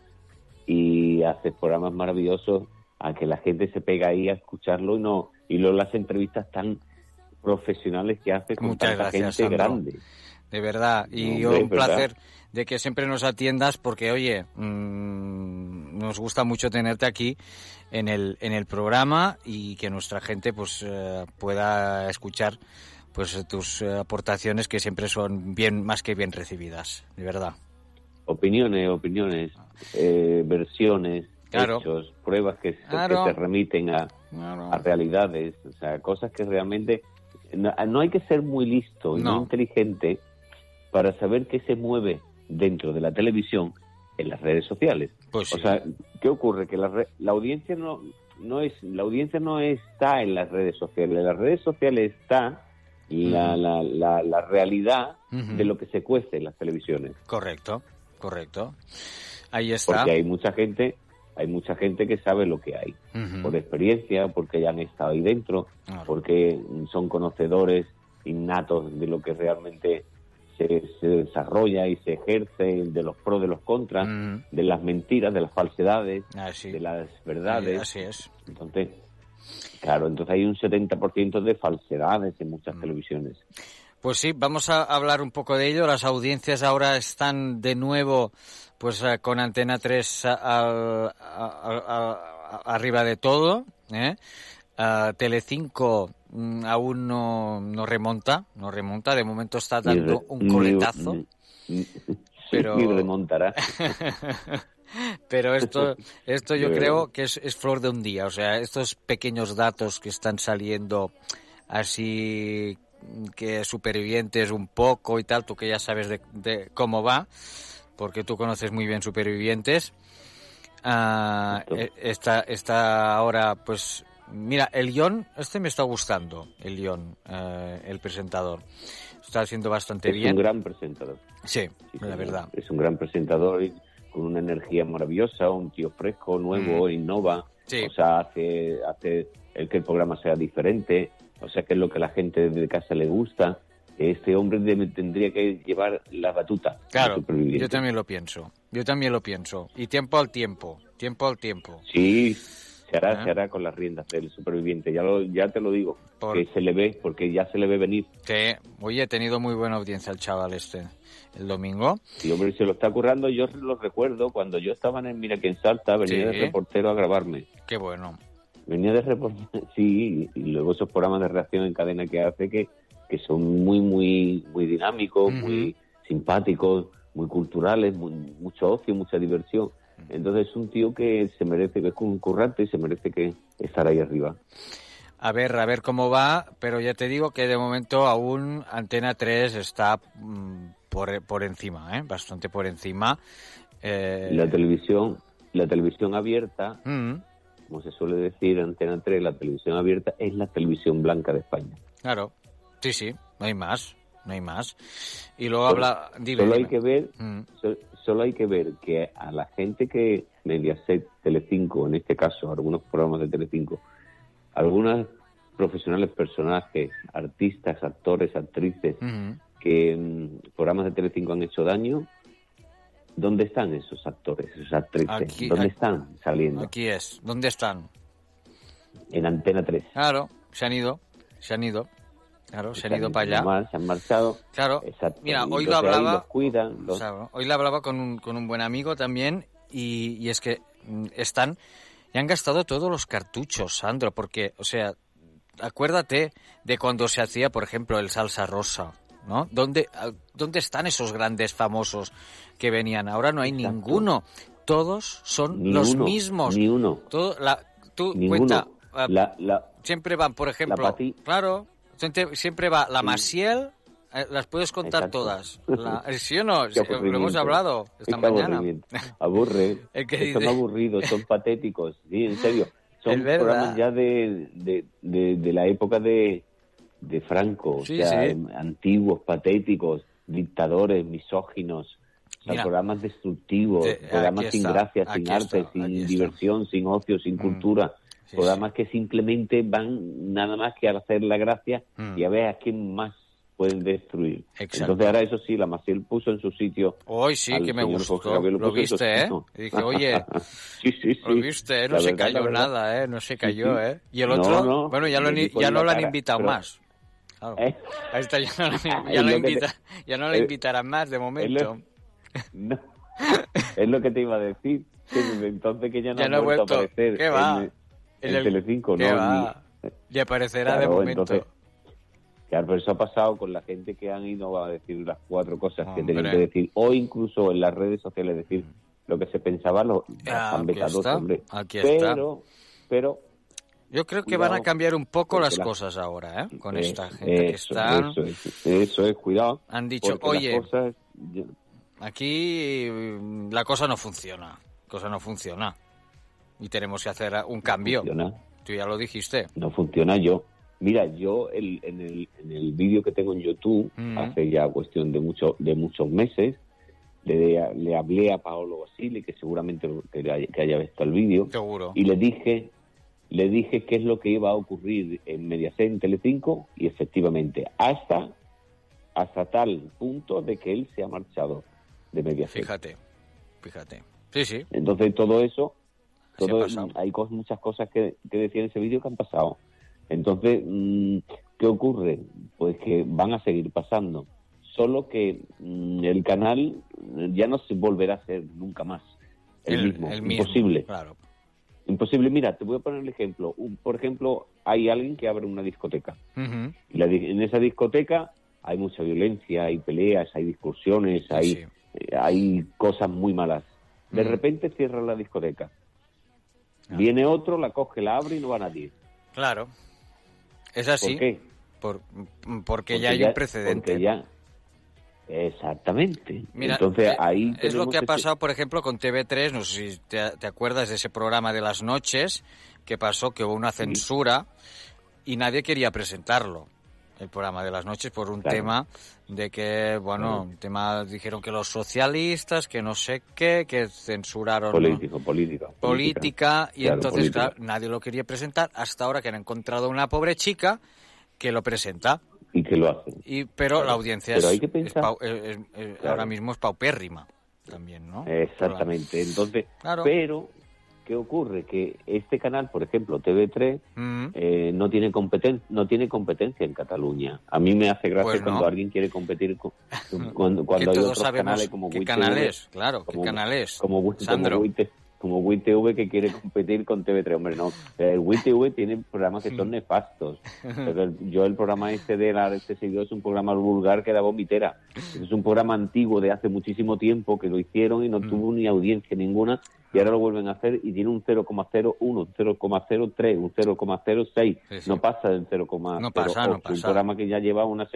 y haces programas maravillosos a que la gente se pega ahí a escucharlo y no y luego las entrevistas tan profesionales que haces con Muchas tanta gracias, gente Sandro. grande. De verdad. Y un ¿verdad? placer de que siempre nos atiendas porque, oye, mm, nos gusta mucho tenerte aquí en el, en el programa y que nuestra gente pues eh, pueda escuchar pues tus eh, aportaciones que siempre son bien más que bien recibidas, de verdad. opiniones, opiniones, eh, versiones, Claro. hechos, pruebas que, Claro. que se remiten a, Claro. a realidades, o sea, cosas que realmente no, no hay que ser muy listo y No. muy inteligente para saber qué se mueve dentro de la televisión en las redes sociales. Pues o sea, ¿qué ocurre? Que la, re- la audiencia no no es la audiencia no está en las redes sociales, en las redes sociales está la, la, la, la realidad de lo que se cuece en las televisiones. Correcto. correcto. Ahí está. Porque hay mucha gente, hay mucha gente que sabe lo que hay. Por experiencia, porque ya han estado ahí dentro, porque son conocedores innatos de lo que realmente se, se desarrolla y se ejerce, de los pros, de los contras, de las mentiras, de las falsedades, de las verdades. Así es. Entonces, claro, entonces hay un 70% de falsedades en Mm. muchas televisiones. Pues sí, vamos a hablar un poco de ello. Las audiencias ahora están de nuevo pues eh, con Antena 3 al- a- a- a- arriba de todo. ¿eh? Ah, Telecinco mm, aún no, no remonta, no remonta. De momento está dando re- un coletazo. ni- ni- *laughs* Pero- ni remontará. *laughs* Pero esto, esto yo creo que es, es flor de un día. O sea, estos pequeños datos que están saliendo así que supervivientes un poco y tal, tú que ya sabes de, de cómo va, porque tú conoces muy bien supervivientes. Ah, está, está ahora, pues, mira, el guion, este me está gustando, el guion, eh, el presentador. Está haciendo bastante es bien. un gran presentador. Sí, la verdad. Es un gran presentador y con una energía maravillosa, un tío fresco, nuevo, Mm. innova. Sí. O sea, hace, hace el que el programa sea diferente. O sea, que es lo que a la gente de casa le gusta. Este hombre tendría que llevar la batuta. Claro, yo también lo pienso. Yo también lo pienso. Y tiempo al tiempo. Tiempo al tiempo. Sí, se hará, Ah. se hará con las riendas del superviviente. Ya, lo, ya te lo digo. Por- Que se le ve, porque ya se le ve venir. Sí, oye, he tenido muy buena audiencia el chaval este el domingo. Y hombre, se lo está currando. Yo lo recuerdo cuando yo estaba en el Mira quién salta, venía Sí. de reportero a grabarme. Qué bueno. Venía de *laughs* sí, y luego esos programas de reacción en cadena que hace que, que son muy, muy, muy dinámicos, muy simpáticos, muy culturales, muy- mucho ocio, mucha diversión. Entonces es un tío que se merece, que es un currante y se merece que estar ahí arriba. A ver, a ver cómo va, pero ya te digo que de momento aún Antena 3 está mm, por, por encima, ¿eh? bastante por encima. Eh, La televisión, la televisión abierta, mm, como se suele decir, Antena 3, la televisión abierta es la televisión blanca de España. claro, sí, sí, no hay más, no hay más. Y luego Solo- habla... dime, solo hay que ver Mm, so- solo hay que ver que a la gente que Mediaset, Telecinco, en este caso, algunos programas de Telecinco, algunos profesionales, personajes, artistas, actores, actrices, que programas de Telecinco han hecho daño, ¿dónde están esos actores, esas actrices? Aquí- ¿Dónde aquí- están saliendo? Aquí es. ¿Dónde están? En Antena 3. Claro, se han ido, se han ido. Claro, se han ido para allá. Se han marchado. Claro. Exacto. Mira, hoy lo hablaba- los cuidan, los- Claro, Hoy le hablaba con un, con un buen amigo también y, y es que mm, están y han gastado todos los cartuchos, Sandro, porque, o sea, acuérdate de cuando se hacía, por ejemplo, el salsa rosa, ¿no? ¿Dónde, ah, ¿Dónde están esos grandes famosos que venían? Ahora no hay ninguno. Todos son Ni los uno, mismos. ni uno. Todo, la, tú Ninguno. cuenta, ah, La- la- siempre van, por ejemplo, Pati. claro, siempre, siempre va la Maciel, eh, las puedes contar Exacto. todas. La- *laughs* ¿Sí o no? Sí, lo hemos hablado esta Qué mañana. *laughs* Aburre. El que son aburridos, son patéticos. Sí, en serio. *laughs* Son programas ya de, de, de, de la época de, de Franco. Sí, o sea, sí. antiguos, patéticos, dictadores, misóginos. O sea, Mira. programas destructivos, Eh, programas sin está, gracia, sin arte, está, sin está. Mm. diversión, sin ocio, sin cultura. sí, programas que simplemente van nada más que a hacer la gracia Mm. y a ver a quién más pueden destruir. Exacto. Entonces ahora eso sí, la Maciel puso en su sitio Hoy sí que me gustó. Lo viste, ¿eh? Y dije, oye, *laughs* sí, sí, sí. lo viste. No La se verdad, cayó nada, ¿eh? No se cayó. ¿eh? Y el No, otro, no, bueno, ya, lo, ya no lo han cara, invitado pero- más. Claro. ¿Eh? Ahí está, ya no, lo- *laughs* Es ya no, lo que te- invita, ya no le es- invitarán más de momento. No. es lo que te iba a decir. que desde entonces que ya no Ya ha no ha vuelto, vuelto. a aparecer ¿Qué va? en, En el- Telecinco, ¿Qué ¿no? va? Ni- Y aparecerá de Claro, momento. entonces, Claro, pero eso ha pasado con la gente que han ido a decir las cuatro cosas que Hombre. tenían que decir, o incluso en las redes sociales decir lo que se pensaba, lo Ah, han vetado, aquí está. pero, pero Yo creo que van a cambiar un poco las la- cosas ahora, ¿eh? Con eh, esta gente que eso, están. Eso es, eso es, cuidado. Han dicho, oye, cosas- aquí mm, la cosa no funciona. La cosa no funciona. Y tenemos que hacer un cambio. funciona. Tú ya lo dijiste. no funciona yo. Mira, yo el- en el, en el vídeo que tengo en YouTube, Mm. hace ya cuestión de, mucho, de muchos meses, le, le hablé a Paolo Basile, que seguramente lo- que haya, que haya visto el vídeo, Seguro. y le dije le dije qué es lo que iba a ocurrir en Mediaset, en Telecinco, y efectivamente, hasta, hasta tal punto de que él se ha marchado de Mediaset. Fíjate, fíjate. Sí, sí. Entonces todo eso, todo, hay cos- muchas cosas que, que decía en ese vídeo que han pasado. Entonces, mm, ¿qué ocurre? Pues que van a seguir pasando. Solo que mm, el canal ya no se volverá a ser nunca más el, mismo. el mismo, Imposible. Claro. Imposible. Mira, te voy a poner el ejemplo. Un- por ejemplo, hay alguien que abre una discoteca. Y la en esa discoteca hay mucha violencia, hay peleas, hay discusiones, hay, eh, hay cosas muy malas. De repente cierra la discoteca. Ah. Viene otro, la coge, la abre y no va nadie. Claro. Es así. ¿Por qué? Por- porque, ya hay un precedente. porque ya- Exactamente. Mira, Entonces eh, ahí es lo que ha pasado, por ejemplo, con TV3. No sé si te, te acuerdas de ese programa de las noches que pasó, que hubo una censura y nadie quería presentarlo. El programa de las noches por un Claro. tema de que, bueno, un tema dijeron que los socialistas, que no sé qué, que censuraron ¿no? político, política. política y Claro, entonces política. claro, nadie lo quería presentar hasta ahora que han encontrado una pobre chica que lo presenta. Y que lo hacen. Y, pero Claro, la audiencia pero es, hay que pensar- es- es- es- Claro. ahora mismo es paupérrima también, ¿no? Exactamente. Entonces, Claro. pero, ¿qué ocurre? Que este canal, por ejemplo, TV3, Mm. eh, no tiene competen no tiene competencia en Cataluña. A mí me hace gracia Pues no. cuando alguien quiere competir con, *laughs* cuando, cuando hay otros canales como qué canal es, claro, qué como- canal es. como, Sandro. como, WIT como WITV que quiere competir con TV3. Hombre, no. El WITV tiene programas que son nefastos. *laughs* Pero el- yo el programa este de la este seguido es un programa vulgar que da vomitera. Es un programa antiguo de hace muchísimo tiempo que lo hicieron y Mm. no tuvo ni audiencia ninguna y ahora lo vuelven a hacer y tiene un 0,01, un 0,03, un 0,06. Sí, sí. No pasa del 0,08. No pasa, no Un pasa. programa que ya lleva una,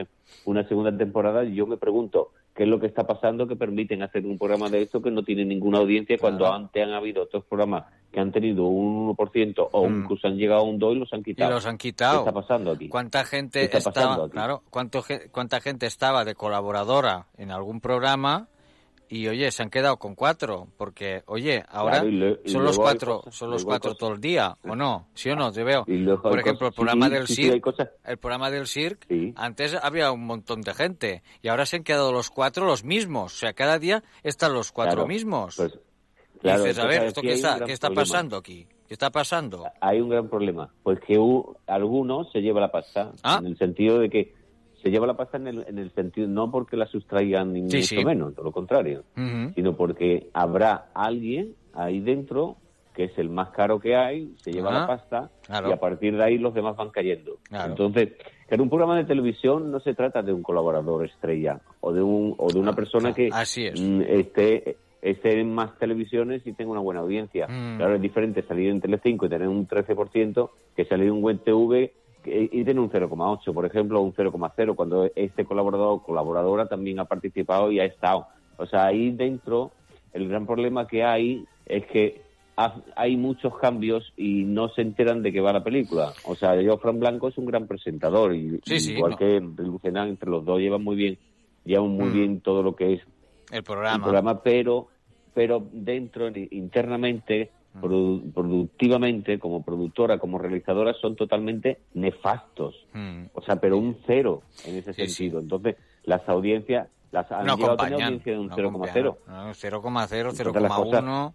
una segunda temporada y yo me pregunto qué es lo que está pasando que permiten hacer un programa de esto que no tiene ninguna audiencia cuando Claro. antes han habido otros programas que han tenido un 1% o Mm. incluso han llegado a un 2 y los han Y quitado. los han quitado. ¿Qué está pasando aquí? ¿Cuánta gente ¿Qué está pasando estaba, claro, cuánto, cuánta gente estaba de colaboradora en algún programa y oye, se han quedado con cuatro, porque oye, ahora Claro, le- son los cuatro, cosas- son los cuatro cosas- todo el día, ¿o no? ¿Sí o no? Te veo. Por ejemplo, el programa sí, del sí, cosas- el programa del CIRC, antes había un montón de gente y ahora se han quedado los cuatro los mismos, o sea, cada día están los cuatro Claro, mismos. pues, claro, dices, a ver, ¿esto qué está, qué está problema. pasando aquí? ¿Qué está pasando? Hay un gran problema, pues que algunos se lleva la pasta, Ah. en el sentido de que se lleva la pasta en el, en el sentido, no porque la sustraigan ni Sí, mucho sí. menos, todo lo contrario, sino porque habrá alguien ahí dentro que es el más caro que hay, se lleva Ah, la pasta claro. y a partir de ahí los demás van cayendo. Claro. Entonces, en un programa de televisión no se trata de un colaborador estrella o de un o de una persona que Ah, así es. mm, esté esté en más televisiones y tenga una buena audiencia. Mm. Claro, es diferente salir en Telecinco y tener un 13% que salir en un buen TV y tener un 0,8, por ejemplo, un 0,0, cuando este colaborador o colaboradora también ha participado y ha estado. O sea, ahí dentro el gran problema que hay es que ha- hay muchos cambios y no se enteran de qué va la película. O sea, yo, Fran Blanco es un gran presentador y Sí, sí, igual no. que Lucena, entre los dos llevan muy bien, llevan muy Mm. bien todo lo que es El el programa. programa, pero, pero dentro, internamente. Produ- productivamente, como productora, como realizadora, son totalmente nefastos. Mm. O sea, pero un cero en ese Sí, sentido. Entonces, las audiencias, las han no llegado a tener audiencia de un no 0,0. acompañan. No, 0,0, Entonces, las cosas- 0,1.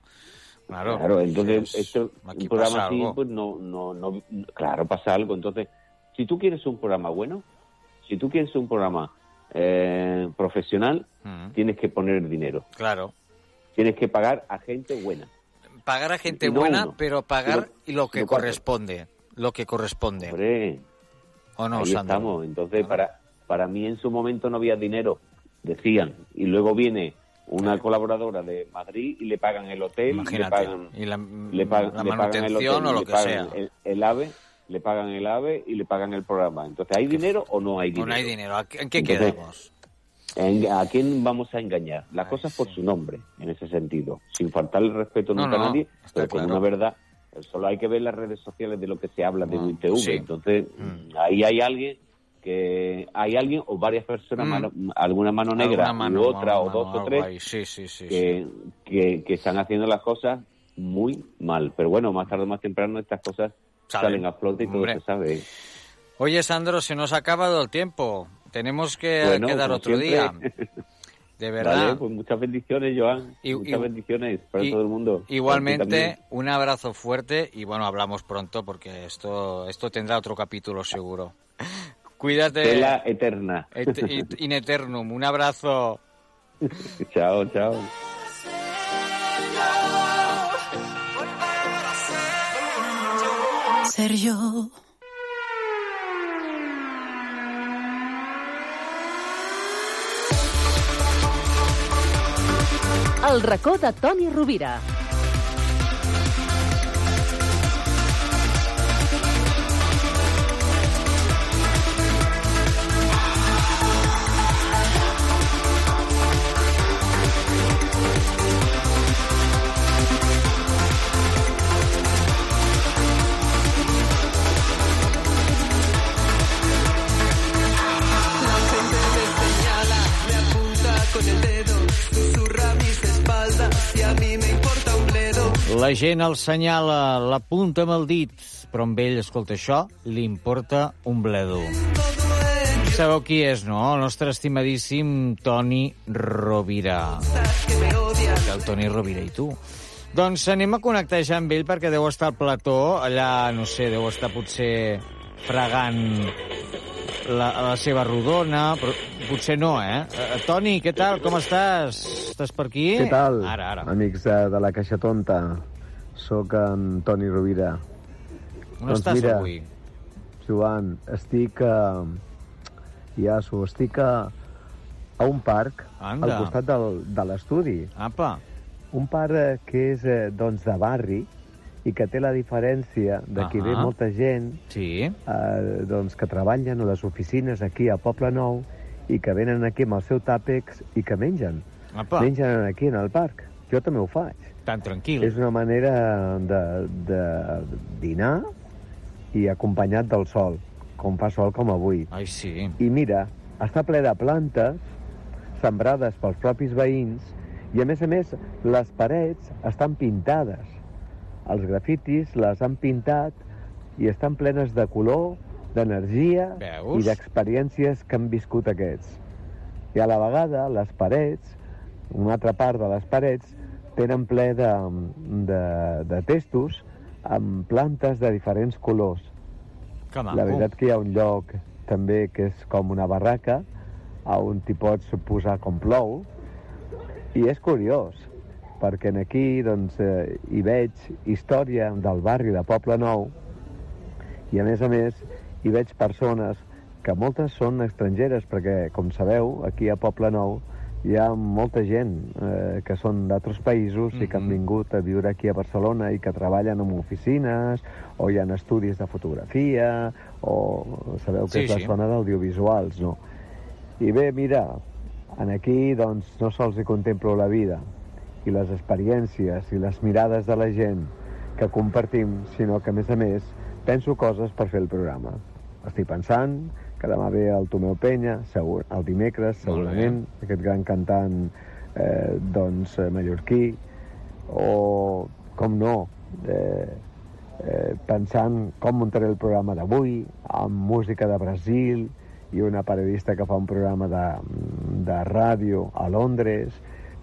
Claro, Claro, entonces, es- esto, un programa así, algo. pues no, no, no, claro, pasa algo. Entonces, si tú quieres un programa bueno, si tú quieres un programa eh, profesional, Mm. tienes que poner dinero. Claro. Tienes que pagar a gente buena. Pagar a gente no buena, pero pagar lo que corresponde. Lo que corresponde. Hombre, ¿O no, ahí Sandro? estamos. Entonces, para, para mí en su momento no había dinero, decían. Y luego viene una colaboradora de Madrid y le pagan el hotel, y le Imagínate. pagan, Y la, le pagan, la le pagan el manutención hotel, o lo que sea. El, el AVE, le pagan el AVE y le pagan el programa. Entonces, ¿hay dinero o no hay dinero? no hay dinero. ¿A- ¿En qué Entonces, quedamos? ¿En- ¿A quién vamos a engañar? Las cosas por su nombre, en ese sentido. Sin faltarle el respeto No, nunca no, a nadie, pero con claro. una verdad. Solo hay que ver las redes sociales de lo que se habla de Ah, UITV. sí. Entonces, Mm. ahí hay alguien que hay alguien o varias personas, Mm. mano- alguna mano negra Alguna mano, u otra o dos o tres. Sí, sí, que, que, que están haciendo las cosas muy mal. Pero bueno, más tarde o más temprano estas cosas Salen. salen a flote y todo se sabe. Oye, Sandro, se nos ha acabado el tiempo. Tenemos que Bueno, quedar otro siempre. día. *laughs* De verdad. Vale, pues muchas bendiciones, Joan. Y- muchas y- bendiciones para y- todo el mundo. Igualmente, un abrazo fuerte y bueno, hablamos pronto porque esto, esto tendrá otro capítulo seguro. *laughs* Cuídate. Tela eterna. Et- *laughs* in eternum. Un abrazo. chao, chao. Ser yo. El racó de Toni Rovira. La gent el senyala, l'apunta amb el dit, però amb ell, escolta, això li importa un bledo. Sabeu qui és, no? El nostre estimadíssim Toni Rovira. El Toni Rovira i tu. Doncs anem a connectar ja amb ell perquè deu estar al plató, allà, no sé, deu estar potser fregant la, la seva rodona, però potser no, eh? Eh, Toni, què tal? Com estàs? Estàs per aquí? Què tal, Ara, ara. amics de, de la Caixa Tonta? Soc en Toni Rovira. On estàs mira, avui? Joan, estic a... Ja s'ho estic a, a un parc Anda. al costat del, de l'estudi. Apa. Un parc eh, que és, eh, doncs, de barri i que té la diferència de que hi ve Ahà. molta gent sí. eh, doncs, que treballen a les oficines aquí a Poble Nou i que venen aquí amb el seu tàpex i que mengen. Apa. Mengen aquí en el parc. Jo també ho faig. Tan tranquil. És una manera de, de dinar i acompanyat del sol, com fa sol com avui. Ai, sí. I mira, està ple de plantes sembrades pels propis veïns i, a més a més, les parets estan pintades. Els grafitis les han pintat i estan plenes de color, d'energia i d'experiències que han viscut aquests. I a la vegada, les parets, una altra part de les parets, tenen ple de, de, de testos amb plantes de diferents colors. Que maco. La veritat que hi ha un lloc també que és com una barraca a on t'hi pots posar com plou i és curiós perquè en aquí doncs, eh, hi veig història del barri de Poble Nou i a més a més hi veig persones que moltes són estrangeres perquè com sabeu aquí a Poble Nou hi ha molta gent eh, que són d'altres països i que han vingut a viure aquí a Barcelona i que treballen en oficines o hi ha estudis de fotografia o sabeu que Sí, és la sí. zona d'audiovisuals, no? I bé, mira, en aquí doncs no sols hi contemplo la vida i les experiències i les mirades de la gent que compartim, sinó que a més a més penso coses per fer el programa. Estic pensant que demà ve el Tomeu Penya, segur, el dimecres, segurament, aquest gran cantant eh, doncs, eh, mallorquí, o, com no, eh, eh, pensant com muntaré el programa d'avui, amb música de Brasil i una periodista que fa un programa de, de ràdio a Londres,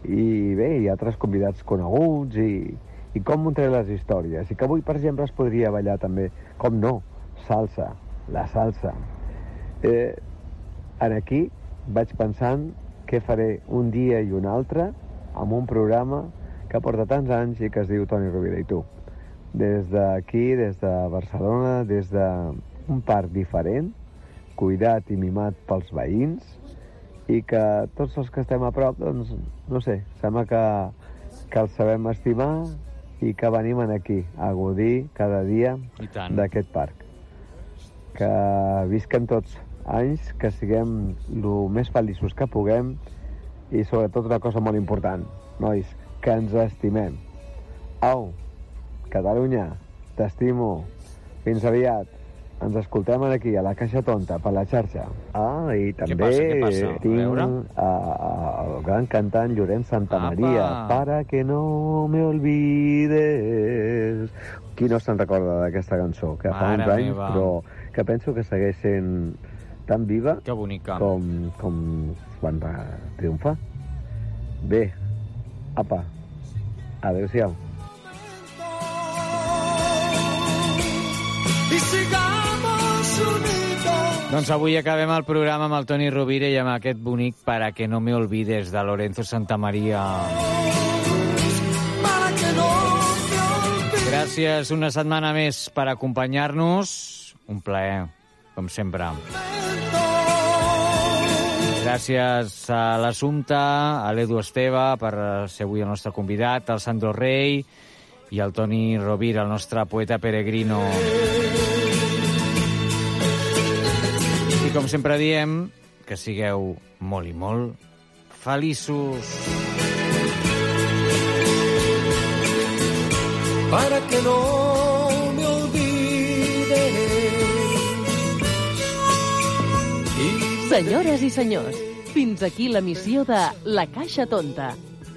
i bé, i altres convidats coneguts, i, i com muntaré les històries. I que avui, per exemple, es podria ballar també, com no, salsa, la salsa. Eh, en aquí vaig pensant què faré un dia i un altre amb un programa que porta tants anys i que es diu Toni Rovira i tu. Des d'aquí, des de Barcelona, des d'un parc diferent, cuidat i mimat pels veïns, i que tots els que estem a prop, doncs, no sé, sembla que, que els sabem estimar i que venim aquí a gaudir cada dia d'aquest parc. Que visquem tots anys, que siguem el més feliços que puguem i sobretot una cosa molt important, nois, que ens estimem. Au, Catalunya, t'estimo. Fins aviat. ens escoltem aquí, a la Caixa Tonta, per la xarxa. Ah, i també passa, què passa? A tinc a, a, el gran cantant Llorenç Santa Apa. Maria, para que no me olvides. Qui no se'n recorda d'aquesta cançó? Que fa Mare uns anys, meva. però que penso que segueix sent tan viva Que bonica. com, com quan va triomfar. Bé, apa, adéu-siau. Y sigamos unidos. Doncs avui acabem el programa amb el Toni Rovira i amb aquest bonic Para que no me olvides, de Lorenzo olvides. Gràcies una setmana més per acompanyar-nos. Un plaer, com sempre. Gràcies a l'Assumpte, a l'Edu Esteve per ser avui el nostre convidat, al Sandro Rey i al Toni Rovira, el nostre poeta peregrino. I com sempre diem, que sigueu molt i molt feliços. Para que no Senyores i senyors, fins aquí la missió de La Caixa Tonta.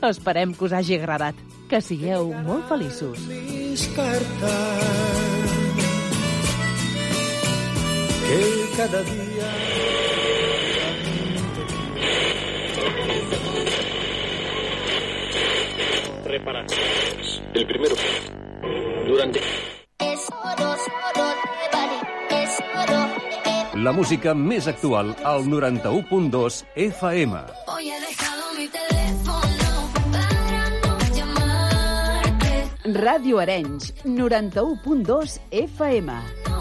Esperem que us hagi agradat. Que sigueu molt feliços. que cada día Preparaciones. El primero. Durante. La música més actual al 91.2 FM. Hoy he dejado mi teléfono para no llamarte. Ràdio Arenys, 91.2 FM.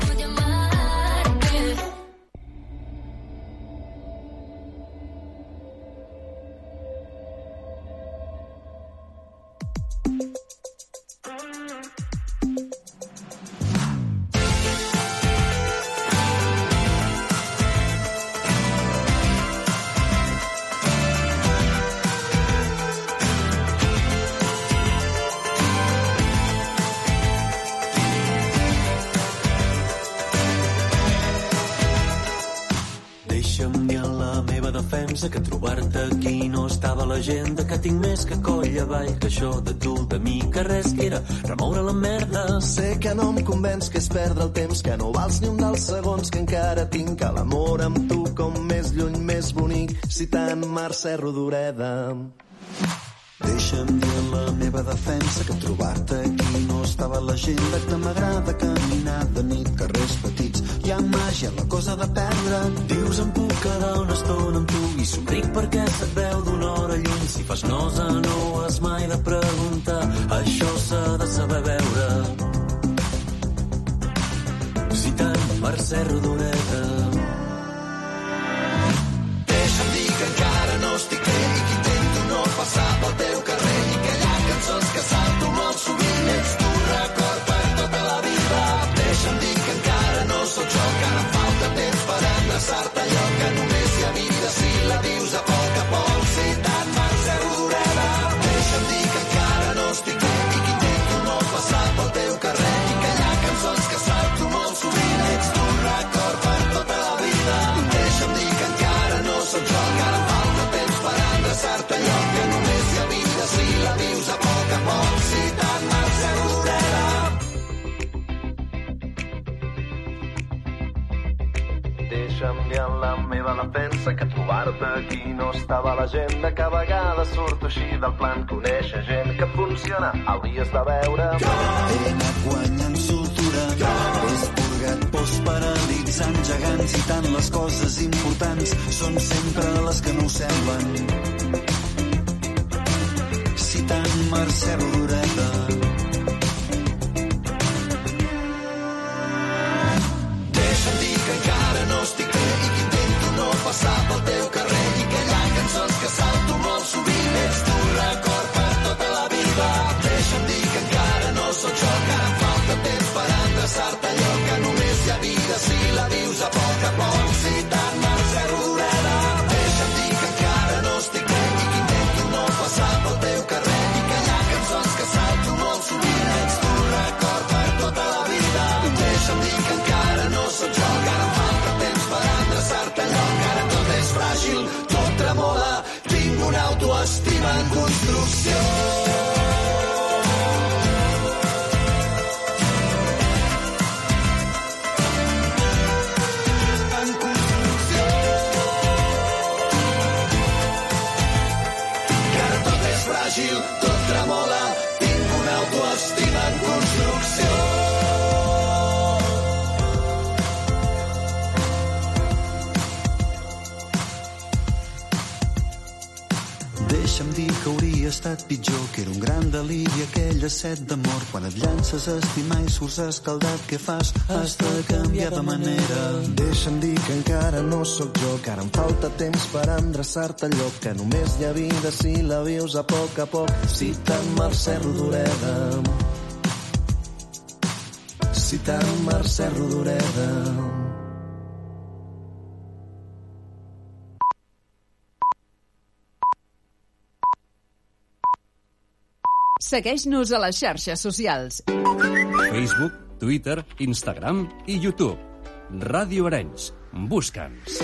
Deixa'm dir en la meva defensa que trobar-te aquí no estava a l'agenda, que tinc més que coll avall, que això de tu, de mi, que res que era remoure la merda. Sé que no em convenç que és perdre el temps, que no vals ni un dels segons que encara tinc, que l'amor amb tu com més lluny, més bonic, citant Mercè Rodoreda. Deixa'm dir la meva defensa que trobar-te aquí no estava a l'agenda, que m'agrada caminar de nit, carrers petits, hi ha màgia, la cosa de perdre. Dius em puc quedar una estona amb tu i somric perquè se't veu d'una hora lluny. Si fas nosa no has mai de preguntar, això s'ha de saber veure. Citant Mercè Rodoreda. Passar pel En la meva defensa que trobar-te aquí no estava a l'agenda, que a vegades surto així del plan, conèixer gent que funciona, hauries de veure. He anat guanyant soltura, he esporgat pors paralitzant gegants i tant les coses importants són sempre les que no ho semblen. Citant Mercè Rodoreda. Set d'amor. Quan et llances a estimar i surts escaldat, què fas? Has de canviar de manera. Deixa'm dir que encara no sóc jo, que ara em falta temps per endreçar-te allò que només hi ha vida si la vius a poc a poc. Citant Mercè Rodoreda. Citant Mercè Rodoreda. Segueix-nos a les xarxes socials. Facebook, Twitter, Instagram i YouTube. Ràdio Arenys. Busca'ns.